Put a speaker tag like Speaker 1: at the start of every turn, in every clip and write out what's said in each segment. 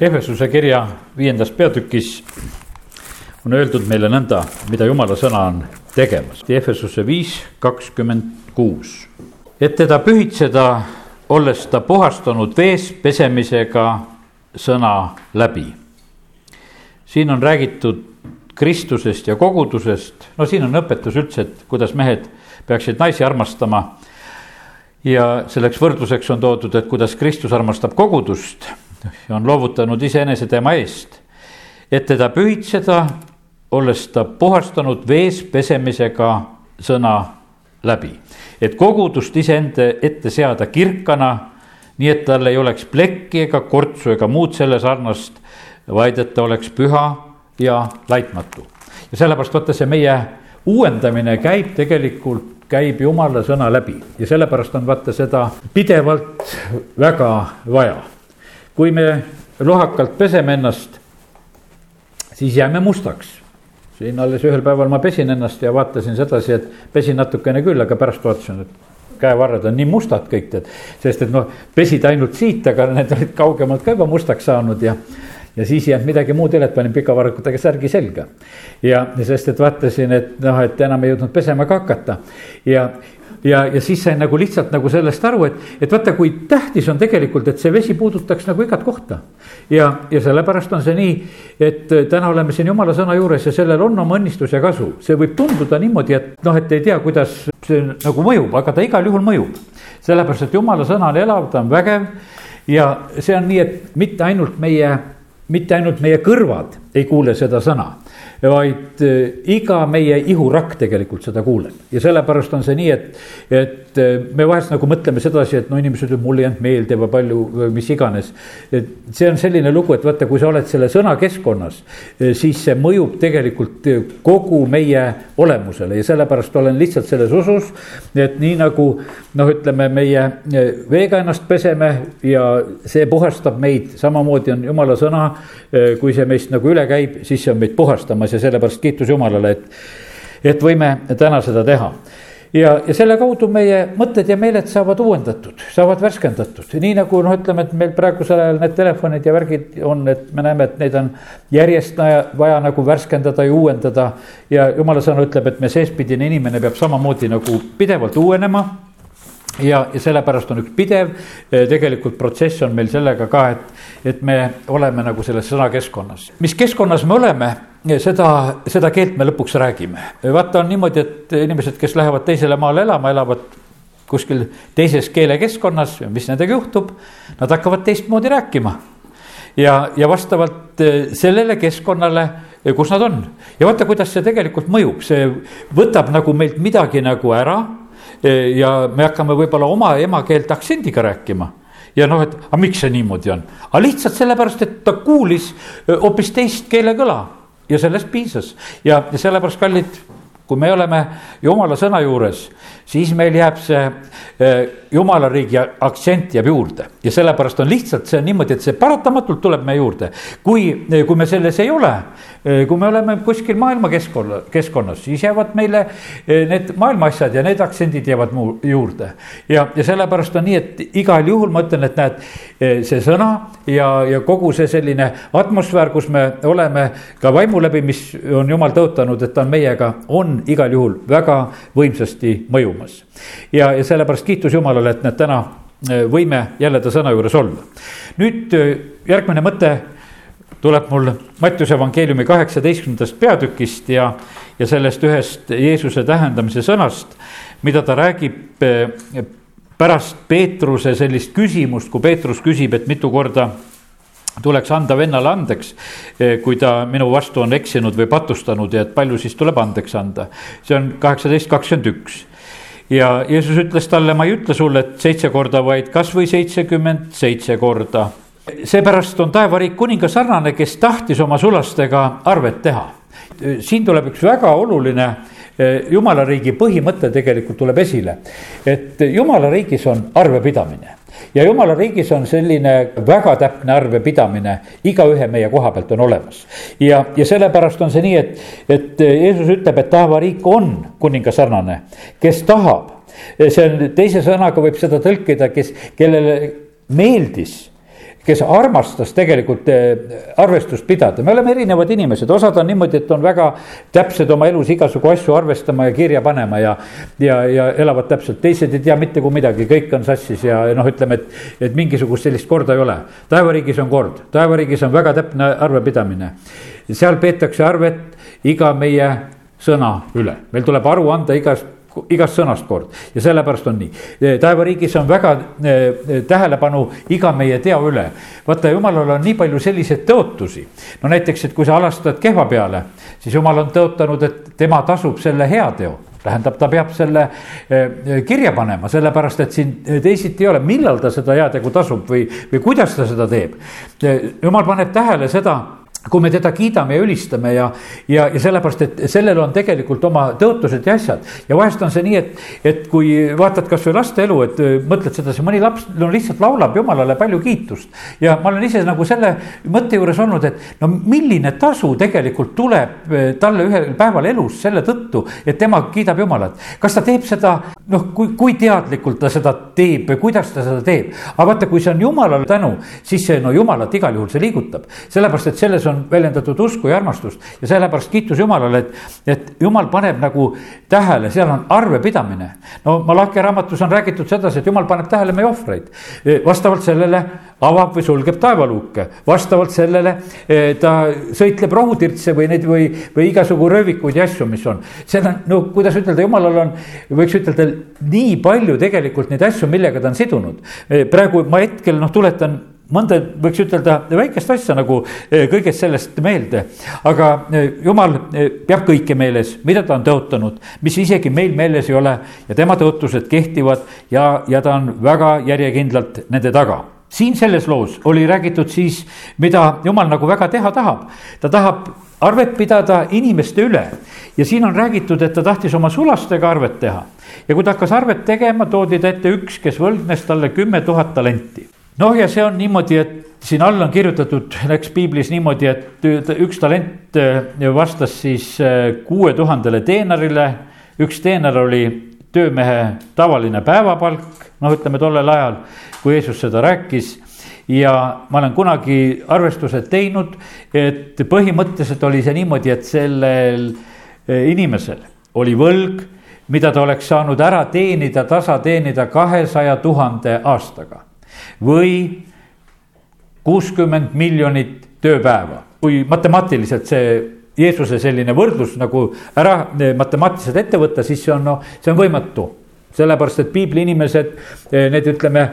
Speaker 1: Ehvesuse kirja viiendas peatükis on öeldud meile nõnda, mida jumala sõna on tegemas. Ehvesuse viis kakskümmend kuus. et teda pühitseda, olles ta puhastanud vees pesemisega sõna läbi. siin on räägitud Kristusest ja kogudusest, no siin on õpetus üldse, et kuidas mehed peaksid naisi armastama. ja selleks võrdluseks on toodud, et kuidas Kristus armastab kogudust on loovutanud iseenese tema eest, et teda pühitseda, olles ta puhastanud vees pesemisega sõna läbi. et kogudust iseenda ette seada kirkana, nii et tal ei oleks plekki ega kortsu ega muud selle sarnast, vaid et ta oleks püha ja laitmatu. ja sellepärast vaata see meie uuendamine käib tegelikult, käib jumala sõna läbi ja sellepärast on vaata seda pidevalt väga vaja kui me lohakalt peseme ennast, siis jääme mustaks. siin alles ühel päeval ma pesin ennast ja vaatasin sedasi, et pesin natukene küll, aga pärast vaatasin, et käevarred on nii mustad kõik tead. sest et noh, pesid ainult siit, aga need olid kaugemalt ka juba mustaks saanud ja ja siis ei jäänud midagi muud üle, et panin pikavarrukutega särgi selga. ja sest, et vaatasin, et noh, et enam ei jõudnud pesema ka hakata ja, ja, ja siis sain nagu lihtsalt nagu sellest aru, et, et vaata, kui tähtis on tegelikult, et see vesi puudutaks nagu igat kohta. ja, ja sellepärast on see nii, et täna oleme siin jumala sõna juures ja sellel on oma õnnistus ja kasu. see võib tunduda niimoodi, et noh, et ei tea, kuidas see nagu mõjub, aga ta igal juhul mõjub. sellepärast, et jumala sõna on elav, ta on vägev ja see on nii, et mitte ainult meie, mitte ainult meie kõrvad ei kuule seda sõna vaid eh, iga meie ihurakk tegelikult seda kuuleb. Ja sellepärast on see nii, et, et eh, me vahest nagu mõtleme sedasi, et no inimesed ütlevad, mulle ei jäänud meelde või palju, mis iganes. et see on selline lugu, et vaata, kui sa oled selle sõna keskkonnas, eh, siis see mõjub tegelikult kogu meie olemusele. Ja sellepärast olen lihtsalt selles usus, et nii nagu noh, ütleme meie veega ennast peseme ja see puhastab meid, samamoodi on jumala sõna, kui see meist nagu üle käib, siis see on meid puhastamas ja sellepärast kiitus Jumalale, et, et võime täna seda teha. Ja, ja selle kaudu meie mõtted ja meeled saavad uuendatud, saavad värskendatud, nii nagu noh, ütleme, et meil praegusel ajal need telefonid ja värgid on, et me näeme, et neid on järjest vaja nagu värskendada ja uuendada. ja jumala sõna ütleb, et me seespidine inimene peab samamoodi nagu pidevalt uuenema ja, ja sellepärast on üks pidev eh, tegelikult protsess on meil sellega ka, et, et me oleme nagu selles sõnakeskkonnas. mis keskkonnas me oleme, seda, seda keelt me lõpuks räägime. vaata, on niimoodi, et inimesed, kes lähevad teisele maale elama, elavad kuskil teises keelekeskkonnas, mis nendega juhtub, nad hakkavad teistmoodi rääkima. ja, ja vastavalt eh, sellele keskkonnale, eh, kus nad on ja vaata, kuidas see tegelikult mõjub, see võtab nagu meilt midagi nagu ära ja me hakkame võib-olla oma emakeelt aktsendiga rääkima. Ja noh, et aga miks see niimoodi on, aga lihtsalt sellepärast, et ta kuulis hoopis teist keelekõla. Ja sellest piisas. Ja sellepärast, kallid, kui me oleme jumala sõna juures, siis meil jääb see jumala riigi aktsent jääb juurde ja sellepärast on lihtsalt see niimoodi, et see paratamatult tuleb meie juurde. kui, kui me selles ei ole, kui me oleme kuskil maailma keskkonna, keskkonnas, siis jäävad meile need maailma asjad ja need aktsendid jäävad mu juurde. ja, ja sellepärast on nii, et igal juhul ma ütlen, et näed, see sõna ja, ja kogu see selline atmosfäär, kus me oleme ka vaimu läbi, mis on jumal tõotanud, et ta on meiega, on igal juhul väga võimsasti mõjumas. ja, ja sellepärast kiitus Jumalale, et näed, täna eh, võime jälle ta sõna juures olla. nüüd järgmine mõte tuleb mul Mattiuse evangeeliumi kaheksateistkümnendast peatükist ja, ja sellest ühest Jeesuse tähendamise sõnast, mida ta räägib eh, pärast Peetruse sellist küsimust, kui Peetrus küsib, et mitu korda tuleks anda vennale andeks, kui ta minu vastu on eksinud või patustanud ja et palju siis tuleb andeks anda. see on kaheksateist kakskümmend üks ja Jeesus ütles talle, ma ei ütle sulle, et seitse korda, vaid kasvõi seitsekümmend seitse korda seepärast on taevariik kuninga sarnane, kes tahtis oma sulastega arvet teha. Siin tuleb üks väga oluline eh, jumala riigi põhimõte tegelikult tuleb esile. et jumala riigis on arvepidamine ja jumala riigis on selline väga täpne arvepidamine, igaühe meie koha pealt on olemas. ja, ja sellepärast on see nii, et, et Jeesus ütleb, et taevariik on kuninga sarnane, kes tahab. see on teise sõnaga võib seda tõlkida, kes, kellele meeldis kes armastas tegelikult eh, arvestust pidada, me oleme erinevad inimesed, osad on niimoodi, et on väga täpsed oma elus igasugu asju arvestama ja kirja panema ja. ja, ja elavad täpselt, teised ei tea mitte kui midagi, kõik on sassis ja noh, ütleme, et, et mingisugust sellist korda ei ole. taevariigis on kord, taevariigis on väga täpne arvepidamine. seal peetakse arvet iga meie sõna üle, meil tuleb aru anda igast igast sõnast kord ja sellepärast on nii. taevariigis on väga tähelepanu iga meie teo üle. vaata, jumalal on nii palju selliseid tõotusi. no näiteks, et kui sa alastad kehva peale, siis jumal on tõotanud, et tema tasub selle heateo tähendab, ta peab selle kirja panema, sellepärast et siin teisiti ei ole, millal ta seda heategu tasub või, või kuidas ta seda teeb. jumal paneb tähele seda kui me teda kiidame ja ülistame ja, ja, ja sellepärast, et sellel on tegelikult oma tõotused ja asjad. ja vahest on see nii, et, et kui vaatad kasvõi laste elu, et äh, mõtled sedasi, mõni laps no lihtsalt laulab jumalale palju kiitust. ja ma olen ise nagu selle mõtte juures olnud, et no milline tasu tegelikult tuleb äh, talle ühel päeval elus selle tõttu, et tema kiidab jumalat. kas ta teeb seda, noh, kui, kui teadlikult ta seda teeb või kuidas ta seda teeb. aga vaata, kui see on jumalale tänu, siis see no jumalat igal juhul see liigutab, sellepärast et selles on on väljendatud usku ja armastust ja sellepärast kiitus Jumalale, et, et Jumal paneb nagu tähele, seal on arvepidamine. no Malachi raamatus on räägitud sedasi, et Jumal paneb tähele meie ohvreid. vastavalt sellele avab või sulgeb taevaluuke, vastavalt sellele e, ta sõitleb rohutirtse või neid või, või igasugu röövikuid ja asju, mis on. seal on, no kuidas ütelda, Jumalal on, võiks ütelda nii palju tegelikult neid asju, millega ta on sidunud. E, praegu ma hetkel noh, tuletan mõnda võiks ütelda väikest asja nagu eh, kõigest sellest meelde. aga eh, jumal eh, peab kõike meeles, mida ta on tõotanud, mis isegi meil meeles ei ole ja tema tõotused kehtivad ja, ja ta on väga järjekindlalt nende taga siin selles loos oli räägitud siis, mida jumal nagu väga teha tahab. ta tahab arvet pidada inimeste üle ja siin on räägitud, et ta tahtis oma sulastega arvet teha. ja kui ta hakkas arvet tegema, toodi ta ette üks, kes võlgnes talle kümme tuhat talenti noh, ja see on niimoodi, et siin all on kirjutatud, läks piiblis niimoodi, et üks talent äh, vastas siis äh, kuue tuhandele teenarile. üks teener oli töömehe tavaline päevapalk, noh, ütleme tollel ajal, kui Jeesus seda rääkis ja ma olen kunagi arvestused teinud, et põhimõtteliselt oli see niimoodi, et sellel äh, inimesel oli võlg, mida ta oleks saanud ära teenida, tasa teenida kahesaja tuhande aastaga või kuuskümmend miljonit tööpäeva. kui matemaatiliselt see Jeesuse selline võrdlus nagu ära matemaatiliselt ette võtta, siis see on noh, see on võimatu. sellepärast, et piibli inimesed, eh, need ütleme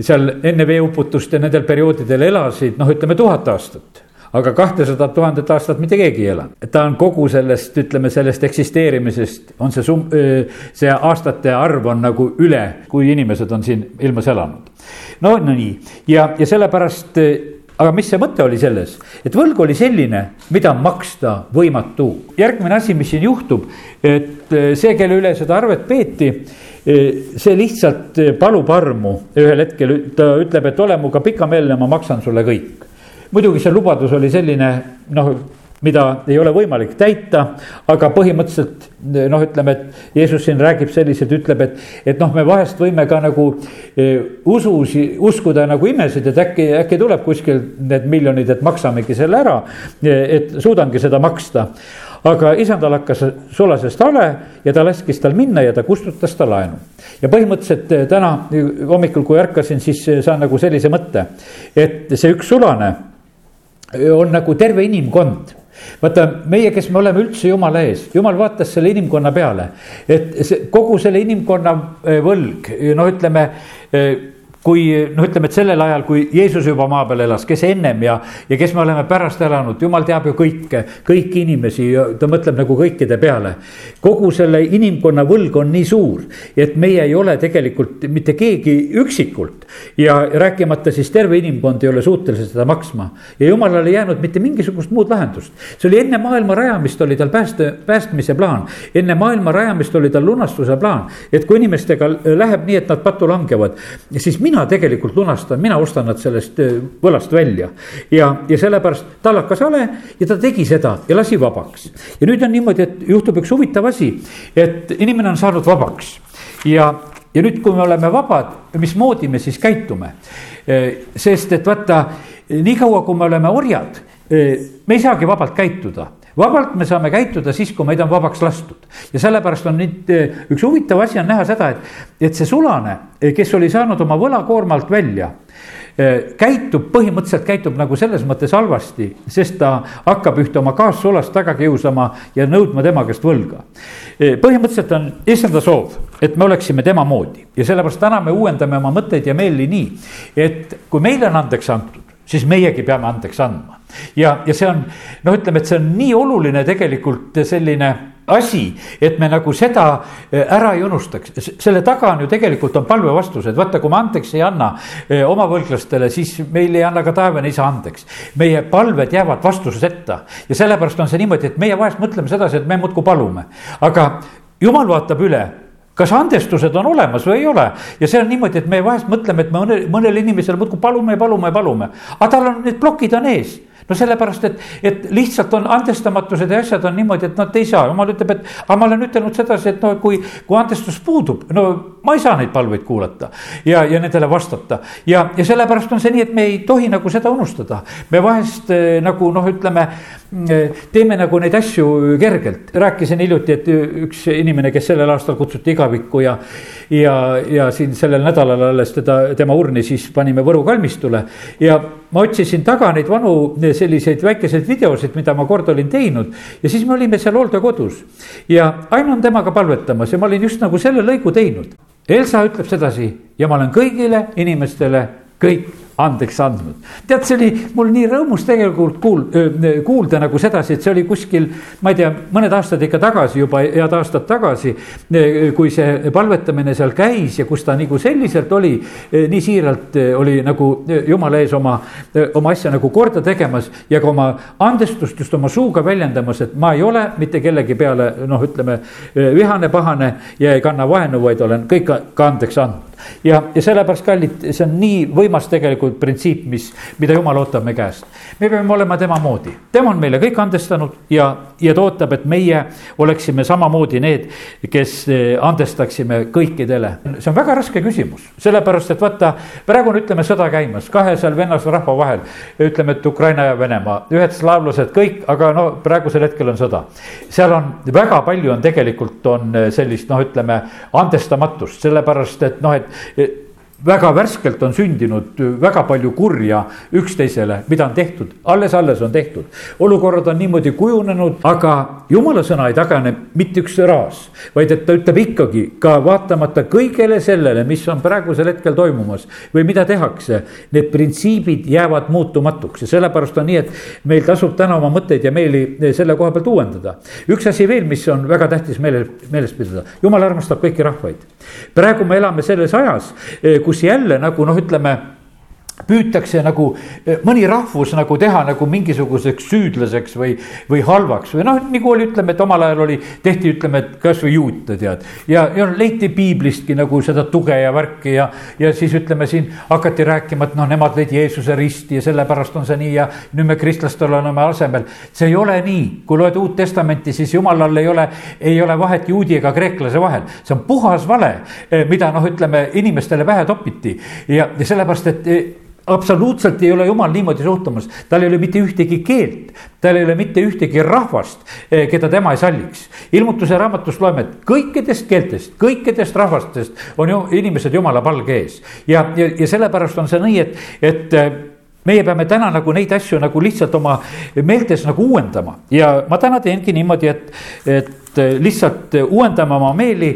Speaker 1: seal enne veeuputust ja nendel perioodidel elasid, noh, ütleme tuhat aastat aga kahtesadat tuhandet aastat mitte keegi ei elanud. ta on kogu sellest, ütleme sellest eksisteerimisest, on see sum-, see aastate arv on nagu üle, kui inimesed on siin ilmas elanud. no, no nii ja, ja sellepärast aga mis see mõte oli selles, et võlg oli selline, mida maksta võimatu. järgmine asi, mis siin juhtub, et see, kelle üle seda arvet peeti, see lihtsalt palub armu ühel hetkel, ta ütleb, et ole minuga pikameelne, ma maksan sulle kõik muidugi see lubadus oli selline noh, mida ei ole võimalik täita, aga põhimõtteliselt noh, ütleme, et Jeesus siin räägib selliselt, ütleb, et, et noh, me vahest võime ka nagu e, usus, uskuda nagu imesid, et äkki, äkki tuleb kuskil need miljonid, et maksamegi selle ära, e, et suudangi seda maksta aga isandal hakkas sulasest hale ja ta laskis tal minna ja ta kustutas ta laenu. ja põhimõtteliselt e, täna hommikul, kui ärkasin, siis saan nagu sellise mõtte, et see üks sulane on nagu terve inimkond. Vaata, meie, kes me oleme üldse jumala ees, jumal vaatas selle inimkonna peale, et see kogu selle inimkonna eh, võlg, no ütleme eh, kui noh, ütleme, et sellel ajal, kui Jeesus juba maa peal elas, kes ennem ja, ja kes me oleme pärast elanud, jumal teab ju kõike, kõiki inimesi ja ta mõtleb nagu kõikide peale. kogu selle inimkonna võlg on nii suur, et meie ei ole tegelikult mitte keegi üksikult ja rääkimata siis terve inimkond ei ole suutelised seda maksma. ja jumalal ei jäänud mitte mingisugust muud lahendust, see oli enne maailma rajamist oli tal pääste, päästmise plaan, enne maailma rajamist oli tal lunastuse plaan, et kui inimestega läheb nii, et nad pattu langevad, siis mina tegelikult lunastan, mina ostan nad sellest äh, võlast välja. ja, ja sellepärast tal hakkas hale ja ta tegi seda ja lasi vabaks. ja nüüd on niimoodi, et juhtub üks huvitav asi, et inimene on saanud vabaks ja, ja nüüd, kui me oleme vabad, mismoodi me siis käitume? sest et vaata, niikaua kui me oleme orjad, me ei saagi vabalt käituda vabalt me saame käituda siis, kui meid on vabaks lastud. ja sellepärast on nüüd üks huvitav asi on näha seda, et, et see sulane, kes oli saanud oma võlakoormalt välja käitub, põhimõtteliselt käitub nagu selles mõttes halvasti, sest ta hakkab ühte oma kaassulast taga kiusama ja nõudma tema käest võlga. põhimõtteliselt on issanda soov, et me oleksime tema moodi ja sellepärast täna me uuendame oma mõtteid ja meeli nii, et kui meile on andeks antud, siis meiegi peame andeks andma ja, ja see on noh, ütleme, et see on nii oluline tegelikult selline asi, et me nagu seda eh, ära ei unustaks, selle taga on ju tegelikult on palvevastused, vaata, kui me andeks ei anna eh, oma võlglastele, siis meil ei anna ka taevane isa andeks. meie palved jäävad vastuseta ja sellepärast on see niimoodi, et meie vahest mõtleme sedasi, et me muudkui palume, aga jumal vaatab üle kas andestused on olemas või ei ole. Ja see on niimoodi, et me vahest mõtleme, et me mõnel, mõnel inimesel muudkui palume palume palume, aga tal on need plokid on ees no sellepärast, et, et lihtsalt on andestamatused ja asjad on niimoodi, et nad ei saa, jumal ütleb, et aga ma olen ütelnud sedasi, et no kui, kui andestus puudub, no ma ei saa neid palveid kuulata ja, ja nendele vastata. ja, ja sellepärast on see nii, et me ei tohi nagu seda unustada. me vahest eh, nagu noh, ütleme, teeme nagu neid asju kergelt. rääkisin hiljuti, et üks inimene, kes sellel aastal kutsuti igavikku ja, ja, ja siin sellel nädalal alles teda, tema urni siis panime Võru kalmistule ja ma otsisin taga neid vanu selliseid väikeseid videosid, mida ma kord olin teinud ja siis me olime seal hooldekodus ja Ain on temaga palvetamas ja ma olin just nagu selle lõigu teinud. Elsa ütleb sedasi ja ma olen kõigile inimestele kõik andeks andnud. tead, see oli mul nii rõõmus tegelikult kuul-, kuulda nagu sedasi, et see oli kuskil, ma ei tea, mõned aastad ikka tagasi juba, head aastad tagasi. kui see palvetamine seal käis ja kus ta nagu selliselt oli, nii siiralt oli nagu jumala ees oma, oma asja nagu korda tegemas ja ka oma andestust just oma suuga väljendamas, et ma ei ole mitte kellegi peale noh, ütleme vihane, pahane ja ei kanna vaenu, vaid olen kõik ka andeks andnud ja, ja sellepärast, kallid, see on nii võimas tegelikult printsiip, mis, mida jumal ootab me käest. me peame olema tema moodi, tema on meile kõik andestanud ja, ja ta ootab, et meie oleksime samamoodi need, kes eh, andestaksime kõikidele. see on väga raske küsimus, sellepärast et vaata, praegu on, ütleme, sõda käimas kahe seal vennase rahva vahel. ütleme, et Ukraina ja Venemaa, ühed slaavlased kõik, aga no praegusel hetkel on sõda. seal on väga palju on tegelikult on eh, sellist noh, ütleme andestamatust, sellepärast et noh, et väga värskelt on sündinud väga palju kurja üksteisele, mida on tehtud, alles-alles on tehtud. olukorrad on niimoodi kujunenud, aga jumala sõna ei tagane mitte üks raas, vaid et ta ütleb ikkagi ka vaatamata kõigele sellele, mis on praegusel hetkel toimumas või mida tehakse. Need printsiibid jäävad muutumatuks ja sellepärast on nii, et meil tasub täna oma mõtteid ja meeli selle koha pealt uuendada. üks asi veel, mis on väga tähtis meeles, meeles pidada, jumal armastab kõiki rahvaid. Praegu me elame selles ajas, kus jälle nagu noh, ütleme püütakse nagu eh, mõni rahvus nagu teha nagu mingisuguseks süüdlaseks või, või halvaks või noh, nagu oli, ütleme, et omal ajal oli, tehti, ütleme, et kasvõi juute tead. ja, ja leiti piiblistki nagu seda tuge ja värki ja, ja siis ütleme siin hakati rääkima, et noh, nemad lõid Jeesuse risti ja sellepärast on see nii ja nüüd me kristlastel oleme asemel. see ei ole nii, kui loed Uut Testamenti, siis jumalal ei ole, ei ole vahet juudi ega kreeklase vahel, see on puhas vale, eh, mida noh, ütleme inimestele pähe topiti ja, ja sellepärast, et eh, absoluutselt ei ole jumal niimoodi suhtumas, tal ei ole mitte ühtegi keelt, tal ei ole mitte ühtegi rahvast, eh, keda tema ei salliks. ilmutuse raamatust loeme, et kõikidest keeltest, kõikidest rahvastest on ju inimesed jumala palge ees. Ja, ja, ja sellepärast on see nii, et, et eh, meie peame täna nagu neid asju nagu lihtsalt oma meeltes nagu uuendama. Ja ma täna teengi niimoodi, et, et eh, lihtsalt uuendame oma meeli,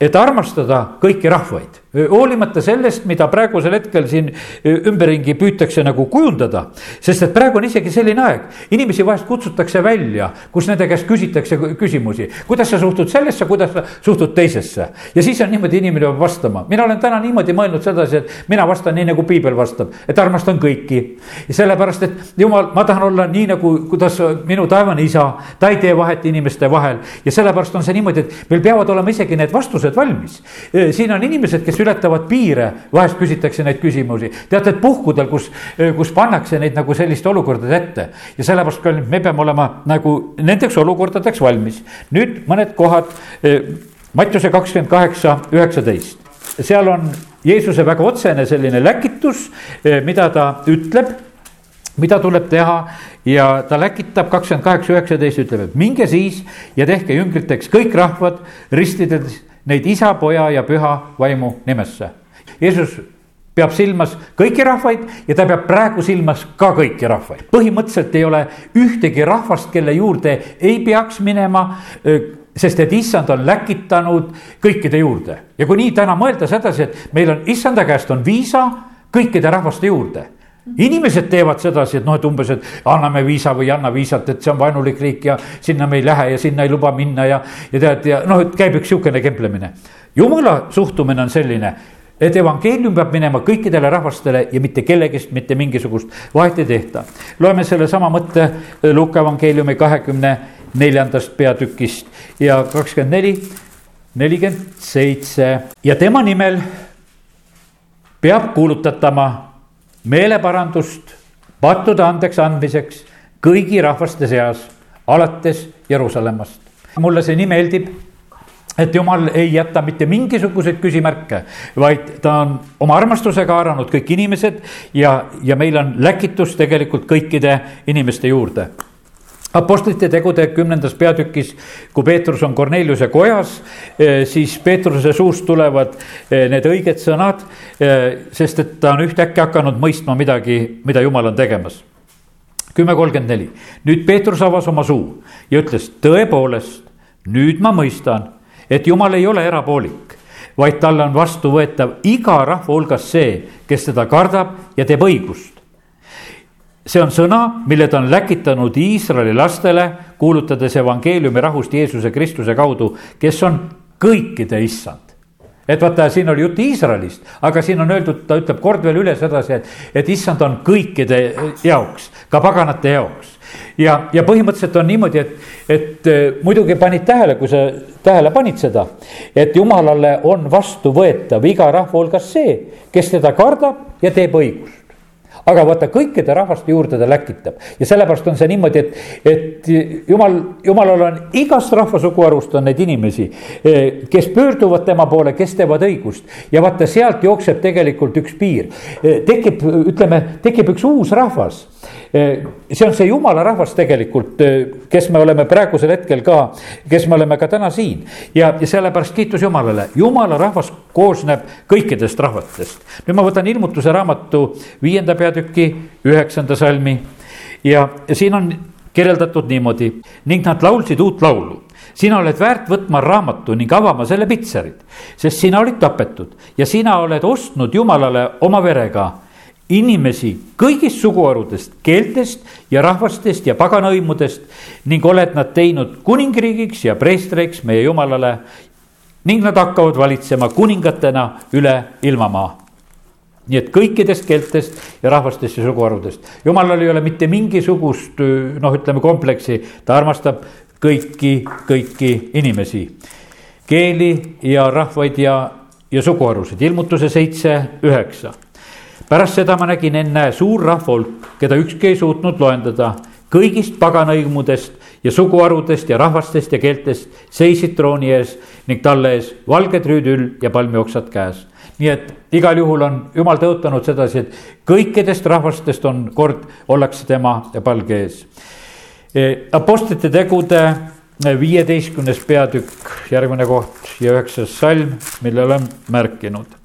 Speaker 1: et armastada kõiki rahvaid hoolimata sellest, mida praegusel hetkel siin ümberringi püütakse nagu kujundada. sest et praegu on isegi selline aeg, inimesi vahest kutsutakse välja, kus nende käest küsitakse küsimusi. kuidas sa suhtud sellesse, kuidas sa suhtud teisesse ja siis on niimoodi, inimene peab vastama. mina olen täna niimoodi mõelnud sedasi, et mina vastan nii nagu piibel vastab, et armastan kõiki. sellepärast, et jumal, ma tahan olla nii nagu, kuidas minu taevane isa, ta ei tee vahet inimeste vahel ja sellepärast on see niimoodi, et meil peavad olema isegi need vastused valmis. siin on inimesed, kes ületavad piire, vahest küsitakse neid küsimusi. teate, et puhkudel, kus, kus pannakse neid nagu selliste olukordade ette ja sellepärast ka me peame olema nagu nendeks olukordadeks valmis. nüüd mõned kohad, Mattiuse kakskümmend kaheksa, üheksateist, seal on Jeesuse väga otsene selline läkitus, mida ta ütleb mida tuleb teha ja ta läkitab kakskümmend kaheksa, üheksateist, ütleb, et minge siis ja tehke jüngriteks kõik rahvad, ristides neid isa, poja ja püha vaimu nimesse. Jeesus peab silmas kõiki rahvaid ja ta peab praegu silmas ka kõiki rahvaid. põhimõtteliselt ei ole ühtegi rahvast, kelle juurde ei peaks minema, sest et issand on läkitanud kõikide juurde. ja kui nii täna mõelda sedasi, et meil on issanda käest on viisa kõikide rahvaste juurde inimesed teevad sedasi, et noh, et umbes, et anname viisa või ei anna viisat, et see on vaenulik riik ja sinna me ei lähe ja sinna ei luba minna ja, ja tead ja noh, et käib üks sihukene kemplemine. jumala suhtumine on selline, et evangeelium peab minema kõikidele rahvastele ja mitte kellegist mitte mingisugust vahet ei tehta. loeme sellesama mõtte Luuka evangeeliumi kahekümne neljandast peatükist ja kakskümmend neli, nelikümmend seitse ja tema nimel peab kuulutatama meeleparandust pattude andeks andmiseks kõigi rahvaste seas, alates Jeruusalemmast. mulle see nii meeldib, et jumal ei jäta mitte mingisuguseid küsimärke, vaid ta on oma armastusega haaranud kõik inimesed ja, ja meil on läkitus tegelikult kõikide inimeste juurde Apostlite tegude kümnendas peatükis, kui Peetrus on Korneliuse kojas, eh, siis Peetruse suust tulevad eh, need õiged sõnad, eh, sest et ta on ühtäkki hakanud mõistma midagi, mida jumal on tegemas. kümme kolmkümmend neli, nüüd Peetrus avas oma suu ja ütles, tõepoolest, nüüd ma mõistan, et jumal ei ole erapoolik, vaid talle on vastuvõetav iga rahva hulgas see, kes teda kardab ja teeb õigust see on sõna, mille ta on läkitanud Iisraeli lastele, kuulutades evangeeliumi rahust Jeesuse Kristuse kaudu, kes on kõikide issand et vaata, siin oli jutt Iisraelist, aga siin on öeldud, ta ütleb kord veel üle sedasi, et, et issand on kõikide jaoks, ka paganate jaoks. ja, ja põhimõtteliselt on niimoodi, et, et äh, muidugi panid tähele, kui sa tähele panid seda, et jumalale on vastuvõetav iga rahva hulgas see, kes teda kardab ja teeb õigust aga vaata, kõikide rahvaste juurde ta läkitab ja sellepärast on see niimoodi, et, et jumal, jumalal on igast rahvasuguharust on neid inimesi, eh, kes pöörduvad tema poole, kes teevad õigust ja vaata, sealt jookseb tegelikult üks piir. Eh, tekib, ütleme, tekib üks uus rahvas Eh, see on see jumala rahvas tegelikult, kes me oleme praegusel hetkel ka, kes me oleme ka täna siin. ja, ja sellepärast kiitus Jumalale, jumala rahvas koosneb kõikidest rahvatest. nüüd ma võtan ilmutuse raamatu viienda peatüki üheksanda salmi ja, siin on kirjeldatud niimoodi ning nad laulsid uut laulu sina oled väärt võtma raamatu ning avama selle pitserid, sest sina olid tapetud ja sina oled ostnud Jumalale oma verega inimesi kõigist suguharudest, keeltest ja rahvastest ja paganahõimudest ning oled nad teinud kuningriigiks ja preestriks meie jumalale. ning nad hakkavad valitsema kuningatena üle ilmamaa. Nii et kõikidest keeltest ja rahvastest ja suguharudest, jumalal ei ole mitte mingisugust noh, ütleme kompleksi, ta armastab kõiki, kõiki inimesi, keeli ja rahvaid ja, ja suguharusid, ilmutuse seitse, üheksa. Pärast seda ma nägin enne suur rahvahulk, keda ükski ei suutnud loendada, kõigist paganõimudest ja suguharudest ja rahvastest ja keeltest seisid trooni ees ning talle ees valged rüüdül ja palmioksad käes. Nii et igal juhul on jumal tõotanud sedasi, et kõikidest rahvastest on kord, ollakse tema palge ees. E, Apostlite tegude viieteistkümnes peatükk, järgmine koht ja üheksas salm, mille olen märkinud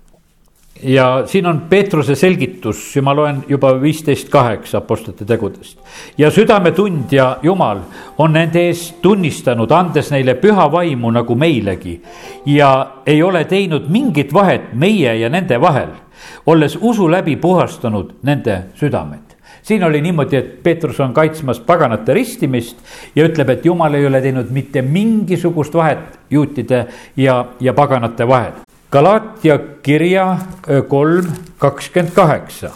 Speaker 1: ja siin on Peetruse selgitus ja ma loen juba viisteist kaheksa Apostlite tegudest. ja südametundja Jumal on nende ees tunnistanud, andes neile püha vaimu nagu meilegi. ja ei ole teinud mingit vahet meie ja nende vahel, olles usu läbi puhastanud nende südamed siin oli niimoodi, et Peetrus on kaitsmas paganate ristimist ja ütleb, et jumal ei ole teinud mitte mingisugust vahet juutide ja, ja paganate vahel. Galatia kirja kolm kakskümmend kaheksa.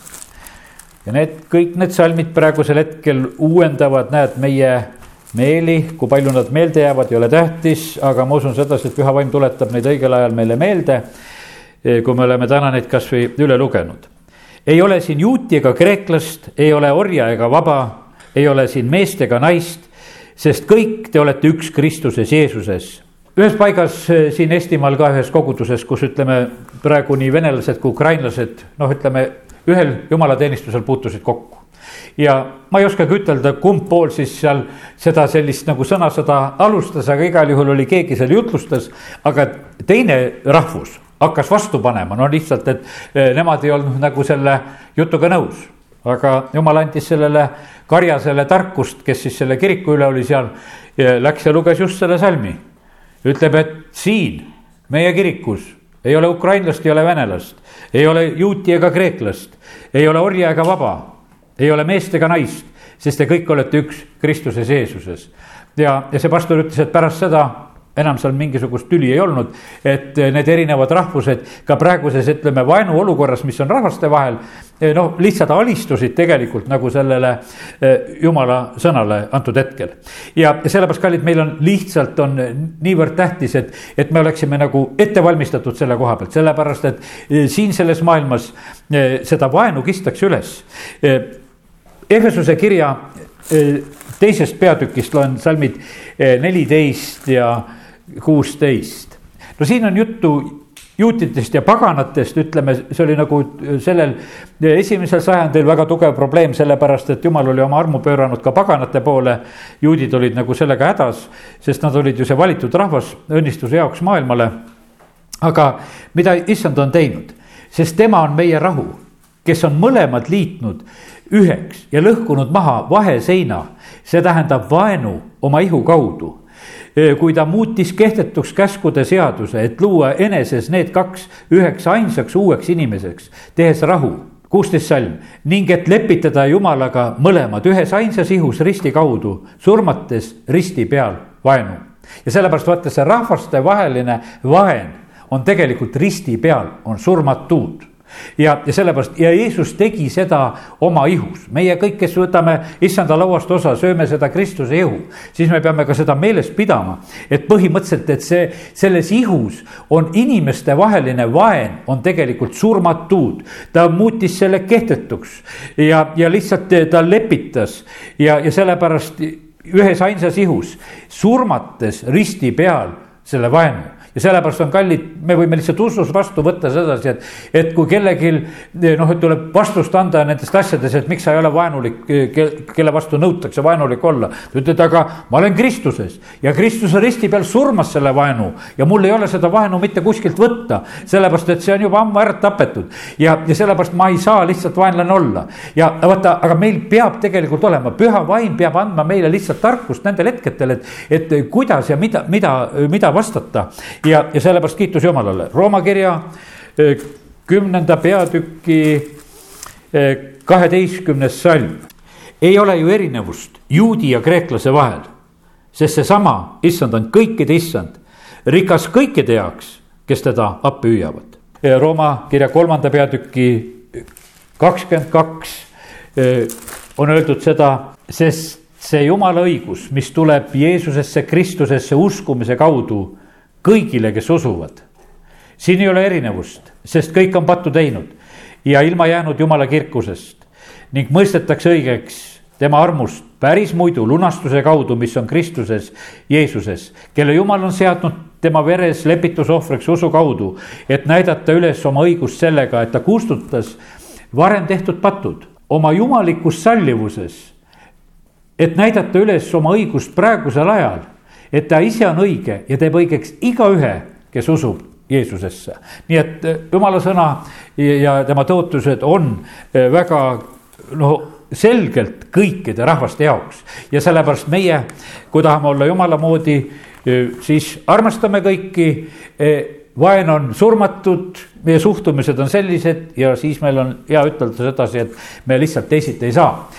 Speaker 1: ja need kõik need salmid praegusel hetkel uuendavad, näed, meie meeli, kui palju nad meelde jäävad, ei ole tähtis, aga ma usun sedasi, et püha vaim tuletab neid õigel ajal meile meelde. kui me oleme täna neid kasvõi üle lugenud. ei ole siin juuti ega kreeklast, ei ole orja ega vaba, ei ole siin meest ega naist, sest kõik te olete üks Kristuses Jeesuses ühes paigas eh, siin Eestimaal ka ühes koguduses, kus ütleme praegu nii venelased kui ukrainlased, noh, ütleme ühel jumalateenistusel puutusid kokku. ja ma ei oskagi ütelda, kumb pool siis seal seda sellist nagu sõnasõda alustas, aga igal juhul oli keegi seal jutlustas, aga teine rahvus hakkas vastu panema, no lihtsalt, et eh, nemad ei olnud nagu selle jutuga nõus. aga jumal andis sellele karjasele tarkust, kes siis selle kiriku üle oli seal, läks ja luges just selle salmi ütleb, et siin meie kirikus ei ole ukrainlast, ei ole venelast, ei ole juuti ega kreeklast, ei ole orja ega vaba, ei ole meest ega naist, sest te kõik olete üks Kristuses Jeesuses. ja, ja see pastor ütles, et pärast seda enam seal mingisugust tüli ei olnud, et need erinevad rahvused ka praeguses, ütleme, vaenuolukorras, mis on rahvaste vahel, noh, lihtsalt alistusid tegelikult nagu sellele eh, jumala sõnale antud hetkel. ja sellepärast, kallid, meil on lihtsalt on niivõrd tähtis, et, et me oleksime nagu ette valmistatud selle koha pealt, sellepärast et eh, siin selles maailmas eh, seda vaenu kistakse üles. Ehesuse kirja teisest peatükist loen salmid neliteist ja kuusteist. no siin on juttu juutidest ja paganatest, ütleme, see oli nagu sellel esimesel sajandil väga tugev probleem, sellepärast et jumal oli oma armu pööranud ka paganate poole. juudid olid nagu sellega hädas, sest nad olid ju see valitud rahvas õnnistuse jaoks maailmale. aga mida issand on teinud, sest tema on meie rahu, kes on mõlemad liitnud üheks ja lõhkunud maha vaheseina, see tähendab vaenu oma ihu kaudu kui ta muutis kehtetuks käskude seaduse, et luua eneses need kaks üheks ainsaks uueks inimeseks, tehes rahu kuusteist salm ning et lepitada Jumalaga mõlemad ühes ainsas ihus risti kaudu, surmates risti peal vaenu. ja sellepärast vaata, see rahvastevaheline vaen on tegelikult risti peal, on surmatud ja, ja sellepärast ja Jeesus tegi seda oma ihus, meie kõik, kes võtame issanda lauast osa, sööme seda Kristuse ihu, siis me peame ka seda meeles pidama. et põhimõtteliselt, et see, selles ihus on inimestevaheline vaen, on tegelikult surmatud. ta muutis selle kehtetuks ja, ja lihtsalt ta lepitas ja, ja sellepärast ühes ainsas ihus, surmates risti peal selle vaenu ja sellepärast on kallid, me võime lihtsalt usus vastu võtta sedasi, et, et kui kellelgi noh, et tuleb vastust anda nendest asjades, et miks sa ei ole vaenulik, kelle vastu nõutakse vaenulik olla. ta ütleb, aga ma olen Kristuses ja Kristuse risti peal surmas selle vaenu ja mul ei ole seda vaenu mitte kuskilt võtta. sellepärast, et see on juba ammu ära tapetud ja, ja sellepärast ma ei saa lihtsalt vaenlane olla. ja vaata, aga meil peab tegelikult olema, püha vaim peab andma meile lihtsalt tarkust nendel hetkedel, et, et kuidas ja mida, mida, mida vastata ja, ja sellepärast kiitus Jumalale, Rooma kirja eh, kümnenda peatüki eh, kaheteistkümnes salm. ei ole ju erinevust juudi ja kreeklase vahel, sest seesama issand on kõikide issand, rikas kõikide jaoks, kes teda appi hüüavad. Eh, Rooma kirja kolmanda peatüki kakskümmend kaks on öeldud seda, sest see jumala õigus, mis tuleb Jeesusesse Kristusesse uskumise kaudu kõigile, kes usuvad. Siin ei ole erinevust, sest kõik on pattu teinud ja ilma jäänud jumala kirkusest ning mõistetakse õigeks tema armust päris muidu lunastuse kaudu, mis on Kristuses, Jeesuses, kelle jumal on seadnud tema veres lepitusohvriks usu kaudu, et näidata üles oma õigust sellega, et ta kustutas varem tehtud patud oma jumalikus sallivuses. et näidata üles oma õigust praegusel ajal et ta ise on õige ja teeb õigeks igaühe, kes usub Jeesusesse. nii et eh, jumala sõna ja tema tõotused on eh, väga no selgelt kõikide rahvaste jaoks ja sellepärast meie, kui tahame olla jumala moodi, eh, siis armastame kõiki. vaen on surmatud, meie suhtumised on sellised ja siis meil on hea ütelda sedasi, et me lihtsalt teisiti ei saa.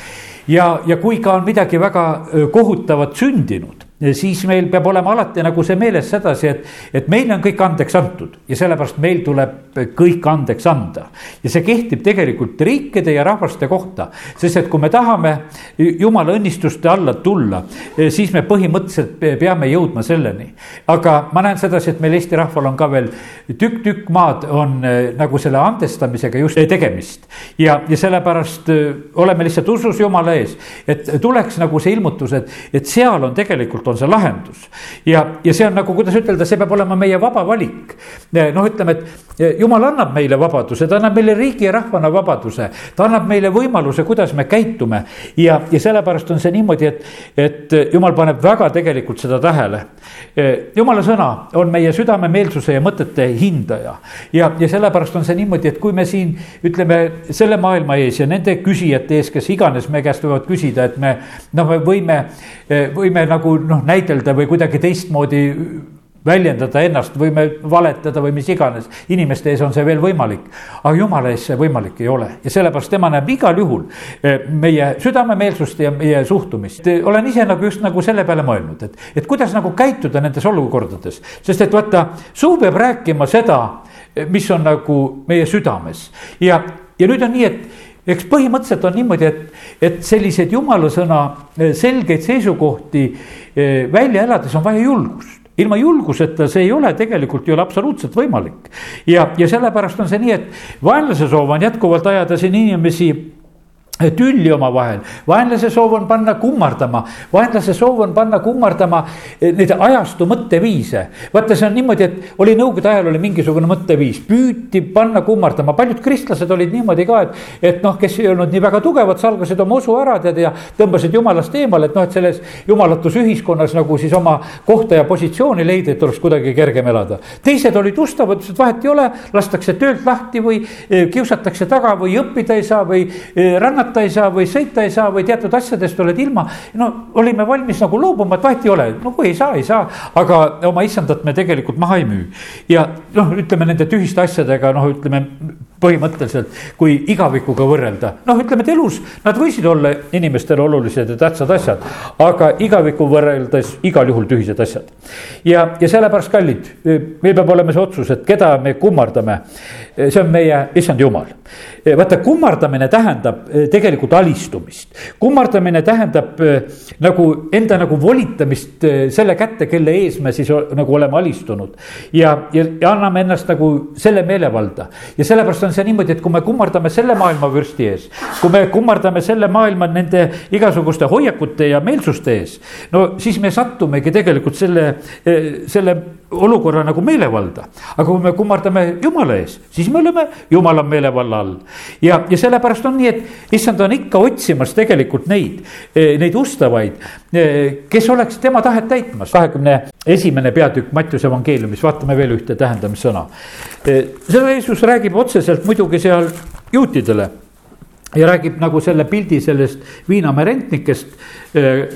Speaker 1: ja, ja kui ka on midagi väga kohutavat sündinud siis meil peab olema alati nagu see meeles sedasi, et, et meile on kõik andeks antud ja sellepärast meil tuleb kõik andeks anda. ja see kehtib tegelikult riikide ja rahvaste kohta, sest et kui me tahame jumala õnnistuste alla tulla, siis me põhimõtteliselt peame jõudma selleni. aga ma näen sedasi, et meil Eesti rahval on ka veel tükk-tükk maad on eh, nagu selle andestamisega just tegemist. ja, ja sellepärast eh, oleme lihtsalt usus jumala ees, et tuleks nagu see ilmutus, et, et seal on tegelikult on see lahendus. ja, ja see on nagu, kuidas ütelda, see peab olema meie vaba valik. noh, ütleme, et jumal annab meile vabaduse, ta annab meile riigi ja rahvana vabaduse. ta annab meile võimaluse, kuidas me käitume ja, ja sellepärast on see niimoodi, et, et jumal paneb väga tegelikult seda tähele. jumala sõna on meie südamemeelsuse ja mõtete hindaja ja, ja sellepärast on see niimoodi, et kui me siin ütleme selle maailma ees ja nende küsijate ees, kes iganes me käest võivad küsida, et me noh, me võime, võime nagu noh, näidelda või kuidagi teistmoodi väljendada ennast, võime valetada või mis iganes, inimeste ees on see veel võimalik. aga jumala ees see võimalik ei ole ja sellepärast tema näeb igal juhul eh, meie südamemeelsust ja meie suhtumist. olen ise nagu just nagu selle peale mõelnud, et, et kuidas nagu käituda nendes olukordades, sest et vaata, suu peab rääkima seda, eh, mis on nagu meie südames ja, ja nüüd on nii, et eks põhimõtteliselt on niimoodi, et, et selliseid jumala sõna eh, selgeid seisukohti välja elades on vaja julgust ilma julguseta see ei ole tegelikult ju absoluutselt võimalik. ja, ja sellepärast on see nii, et vaenlase soov on jätkuvalt ajada siin inimesi tülli omavahel, vaenlase soov on panna kummardama, vaenlase soov on panna kummardama eh, neid ajastu mõtteviise. vaata, see on niimoodi, et oli nõukogude ajal oli mingisugune mõtteviis, püüti panna kummardama, paljud kristlased olid niimoodi ka, et. et noh, kes ei olnud nii väga tugevad, salgasid oma usu ära tead ja tõmbasid jumalast eemale, et noh, et selles jumalatus ühiskonnas nagu siis oma kohta ja positsiooni leida, et oleks kuidagi kergem elada. teised olid ustavad, ütlesid vahet ei ole, lastakse töölt lahti või eh, kiusatakse taga või õppida ei saa või eh, rännata ei saa või sõita ei saa või teatud asjadest oled ilma. no olime valmis nagu loobuma, et vahet ei ole, no kui ei saa, ei saa, aga oma issandat me tegelikult maha ei müü. ja noh, ütleme nende tühiste asjadega, noh, ütleme põhimõtteliselt, kui igavikuga võrrelda, noh, ütleme, et elus nad võisid olla inimestele olulised ja tähtsad asjad, aga igaviku võrreldes igal juhul tühised asjad. ja, ja sellepärast, kallid, meil peab olema see otsus, et keda me kummardame. see on meie issand jumal. vaata, kummardamine tähendab tegelikult alistumist. kummardamine tähendab nagu enda nagu volitamist selle kätte, kelle ees me siis nagu oleme alistunud. ja, ja, ja anname ennast nagu selle meelevalda ja sellepärast on see niimoodi, et kui me kummardame selle maailma vürsti ees, kui me kummardame selle maailma nende igasuguste hoiakute ja meelsuste ees. no siis me sattumegi tegelikult selle, selle olukorra nagu meelevalda. aga kui me kummardame jumala ees, siis me oleme jumala meelevalla all. ja, ja sellepärast on nii, et issand on ikka otsimas tegelikult neid, neid ustavaid, kes oleks tema tahet täitmas. kahekümne esimene peatükk Mattiuse evangeeliumis, vaatame veel ühte tähendamissõna. seda Jeesus räägib otseselt muidugi seal juutidele ja räägib nagu selle pildi sellest Viinamäe rentnikest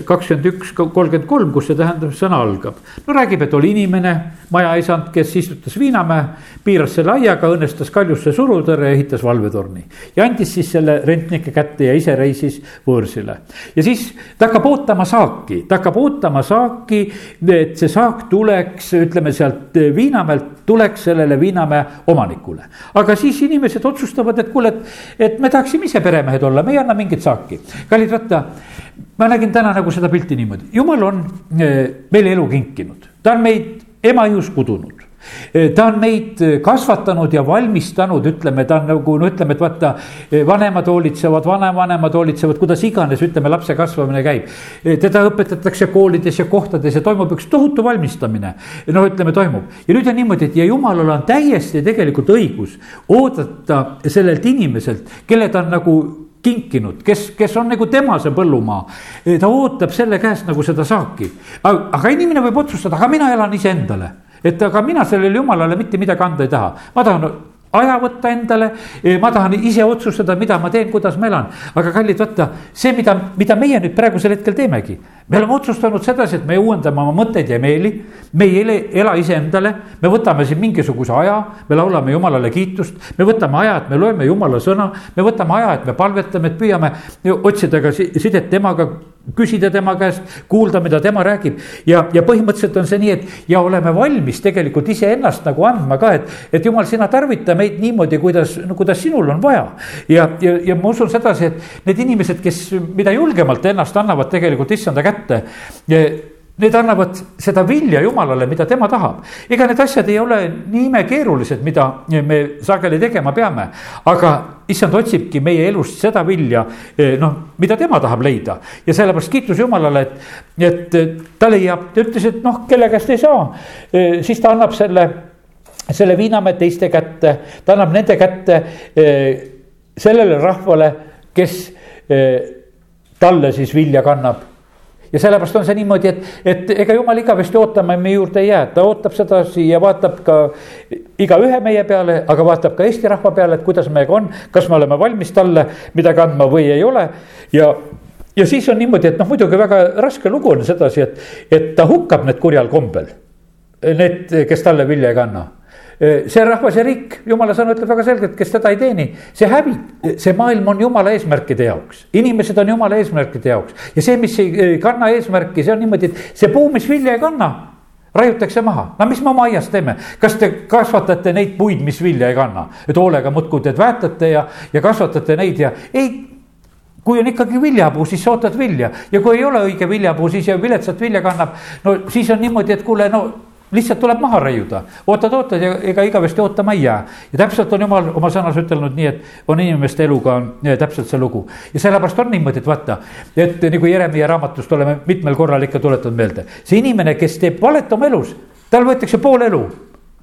Speaker 1: kakskümmend üks, kolmkümmend kolm, kus see tähendab, sõna algab. no räägib, et oli inimene, majaisand, kes istutas Viinamäe, piiras selle aiaga, õnnestas kaljusse surutõrje ehitas valvetorni. ja andis siis selle rentnike kätte ja ise reisis võõrsile. ja siis ta hakkab ootama saaki, ta hakkab ootama saaki, et see saak tuleks, ütleme sealt Viinamäelt tuleks sellele Viinamäe omanikule. aga siis inimesed otsustavad, et kuule, et, et me tahaksime ise peremehed olla, me ei anna mingit saaki. kallid, vaata ma nägin täna nagu seda pilti niimoodi, jumal on eh, meile elu kinkinud, ta on meid ema-jõus kudunud. eh, ta on meid eh, kasvatanud ja valmistanud, ütleme, ta on nagu no ütleme, et vaata, vanemad hoolitsevad, vanavanemad hoolitsevad, kuidas iganes, ütleme, lapse kasvamine käib. teda õpetatakse koolides ja kohtades ja toimub üks tohutu valmistamine. noh, ütleme, toimub ja nüüd on niimoodi, et ja jumalal on täiesti tegelikult õigus oodata sellelt inimeselt, kelle ta on nagu kinkinud, kes, kes on nagu tema see põllumaa. ta ootab selle käest nagu seda saaki. aga inimene võib otsustada, aga mina elan iseendale et aga mina sellele jumalale mitte midagi anda ei taha, ma tahan aja võtta endale, ma tahan ise otsustada, mida ma teen, kuidas ma elan. aga kallid, vaata see, mida, mida meie nüüd praegusel hetkel teemegi. Me oleme otsustanud sedasi, et me uuendame oma mõtteid ja meeli. me ei ela iseendale, me võtame siin mingisuguse aja, me laulame jumalale kiitust. me võtame aja, et me loeme jumala sõna, me võtame aja, et me palvetame, et püüame otsida ka sidet temaga küsida tema käest, kuulda, mida tema räägib. ja, ja põhimõtteliselt on see nii, et ja oleme valmis tegelikult iseennast nagu andma ka, et, et jumal, sina tarvita meid niimoodi, kuidas, no kuidas sinul on vaja. ja, ja, ja ma usun sedasi, et need inimesed, kes mida julgemalt ennast annavad tegelikult issanda kätte Need annavad seda vilja Jumalale, mida tema tahab. ega need asjad ei ole nii imekeerulised, mida me sageli tegema peame. aga issand otsibki meie elust seda vilja, eh, noh, mida tema tahab leida. ja sellepärast kiitus Jumalale, et, et ta leiab, ta ütles, et noh, kelle käest ei saa. Eh, siis ta annab selle, selle viinamäe teiste kätte, ta annab nende kätte eh, sellele rahvale, kes talle siis vilja kannab ja sellepärast on see niimoodi, et, et ega jumal igavesti ootama meie juurde ei jää, ta ootab sedasi ja vaatab ka igaühe meie peale, aga vaatab ka Eesti rahva peale, et kuidas meiega on, kas me oleme valmis talle midagi andma või ei ole. ja, ja siis on niimoodi, et noh, muidugi väga raske lugu on sedasi, et, et ta hukkab need kurjal kombel. Need, kes talle vilja ei kanna see rahvas ja riik, jumala sõna ütleb väga selgelt, kes teda ei teeni, see hävib. see maailm on jumala eesmärkide jaoks, inimesed on jumala eesmärkide jaoks. Ja see, mis ei kanna eesmärki, see on niimoodi, et see puu, mis vilja ei kanna raiutakse maha, no mis me oma aias teeme, kas te kasvatate neid puid, mis vilja ei kanna, et hoolega muudkui teed väetate ja, ja kasvatate neid ja ei kui on ikkagi viljapuu, siis sa ootad vilja. Ja kui ei ole õige viljapuu, siis ja viletsat vilja kannab. no siis on niimoodi, et kuule, no lihtsalt tuleb maha raiuda, ootad, ootad ja ega igavesti ootama ei jää. ja täpselt on jumal oma sõnas ütelnud nii, et on inimeste eluga on täpselt see lugu. ja sellepärast on niimoodi, et vaata, et nagu Jeremiah raamatust oleme mitmel korral ikka tuletanud meelde. see inimene, kes teeb valet oma elus, tal võetakse pool elu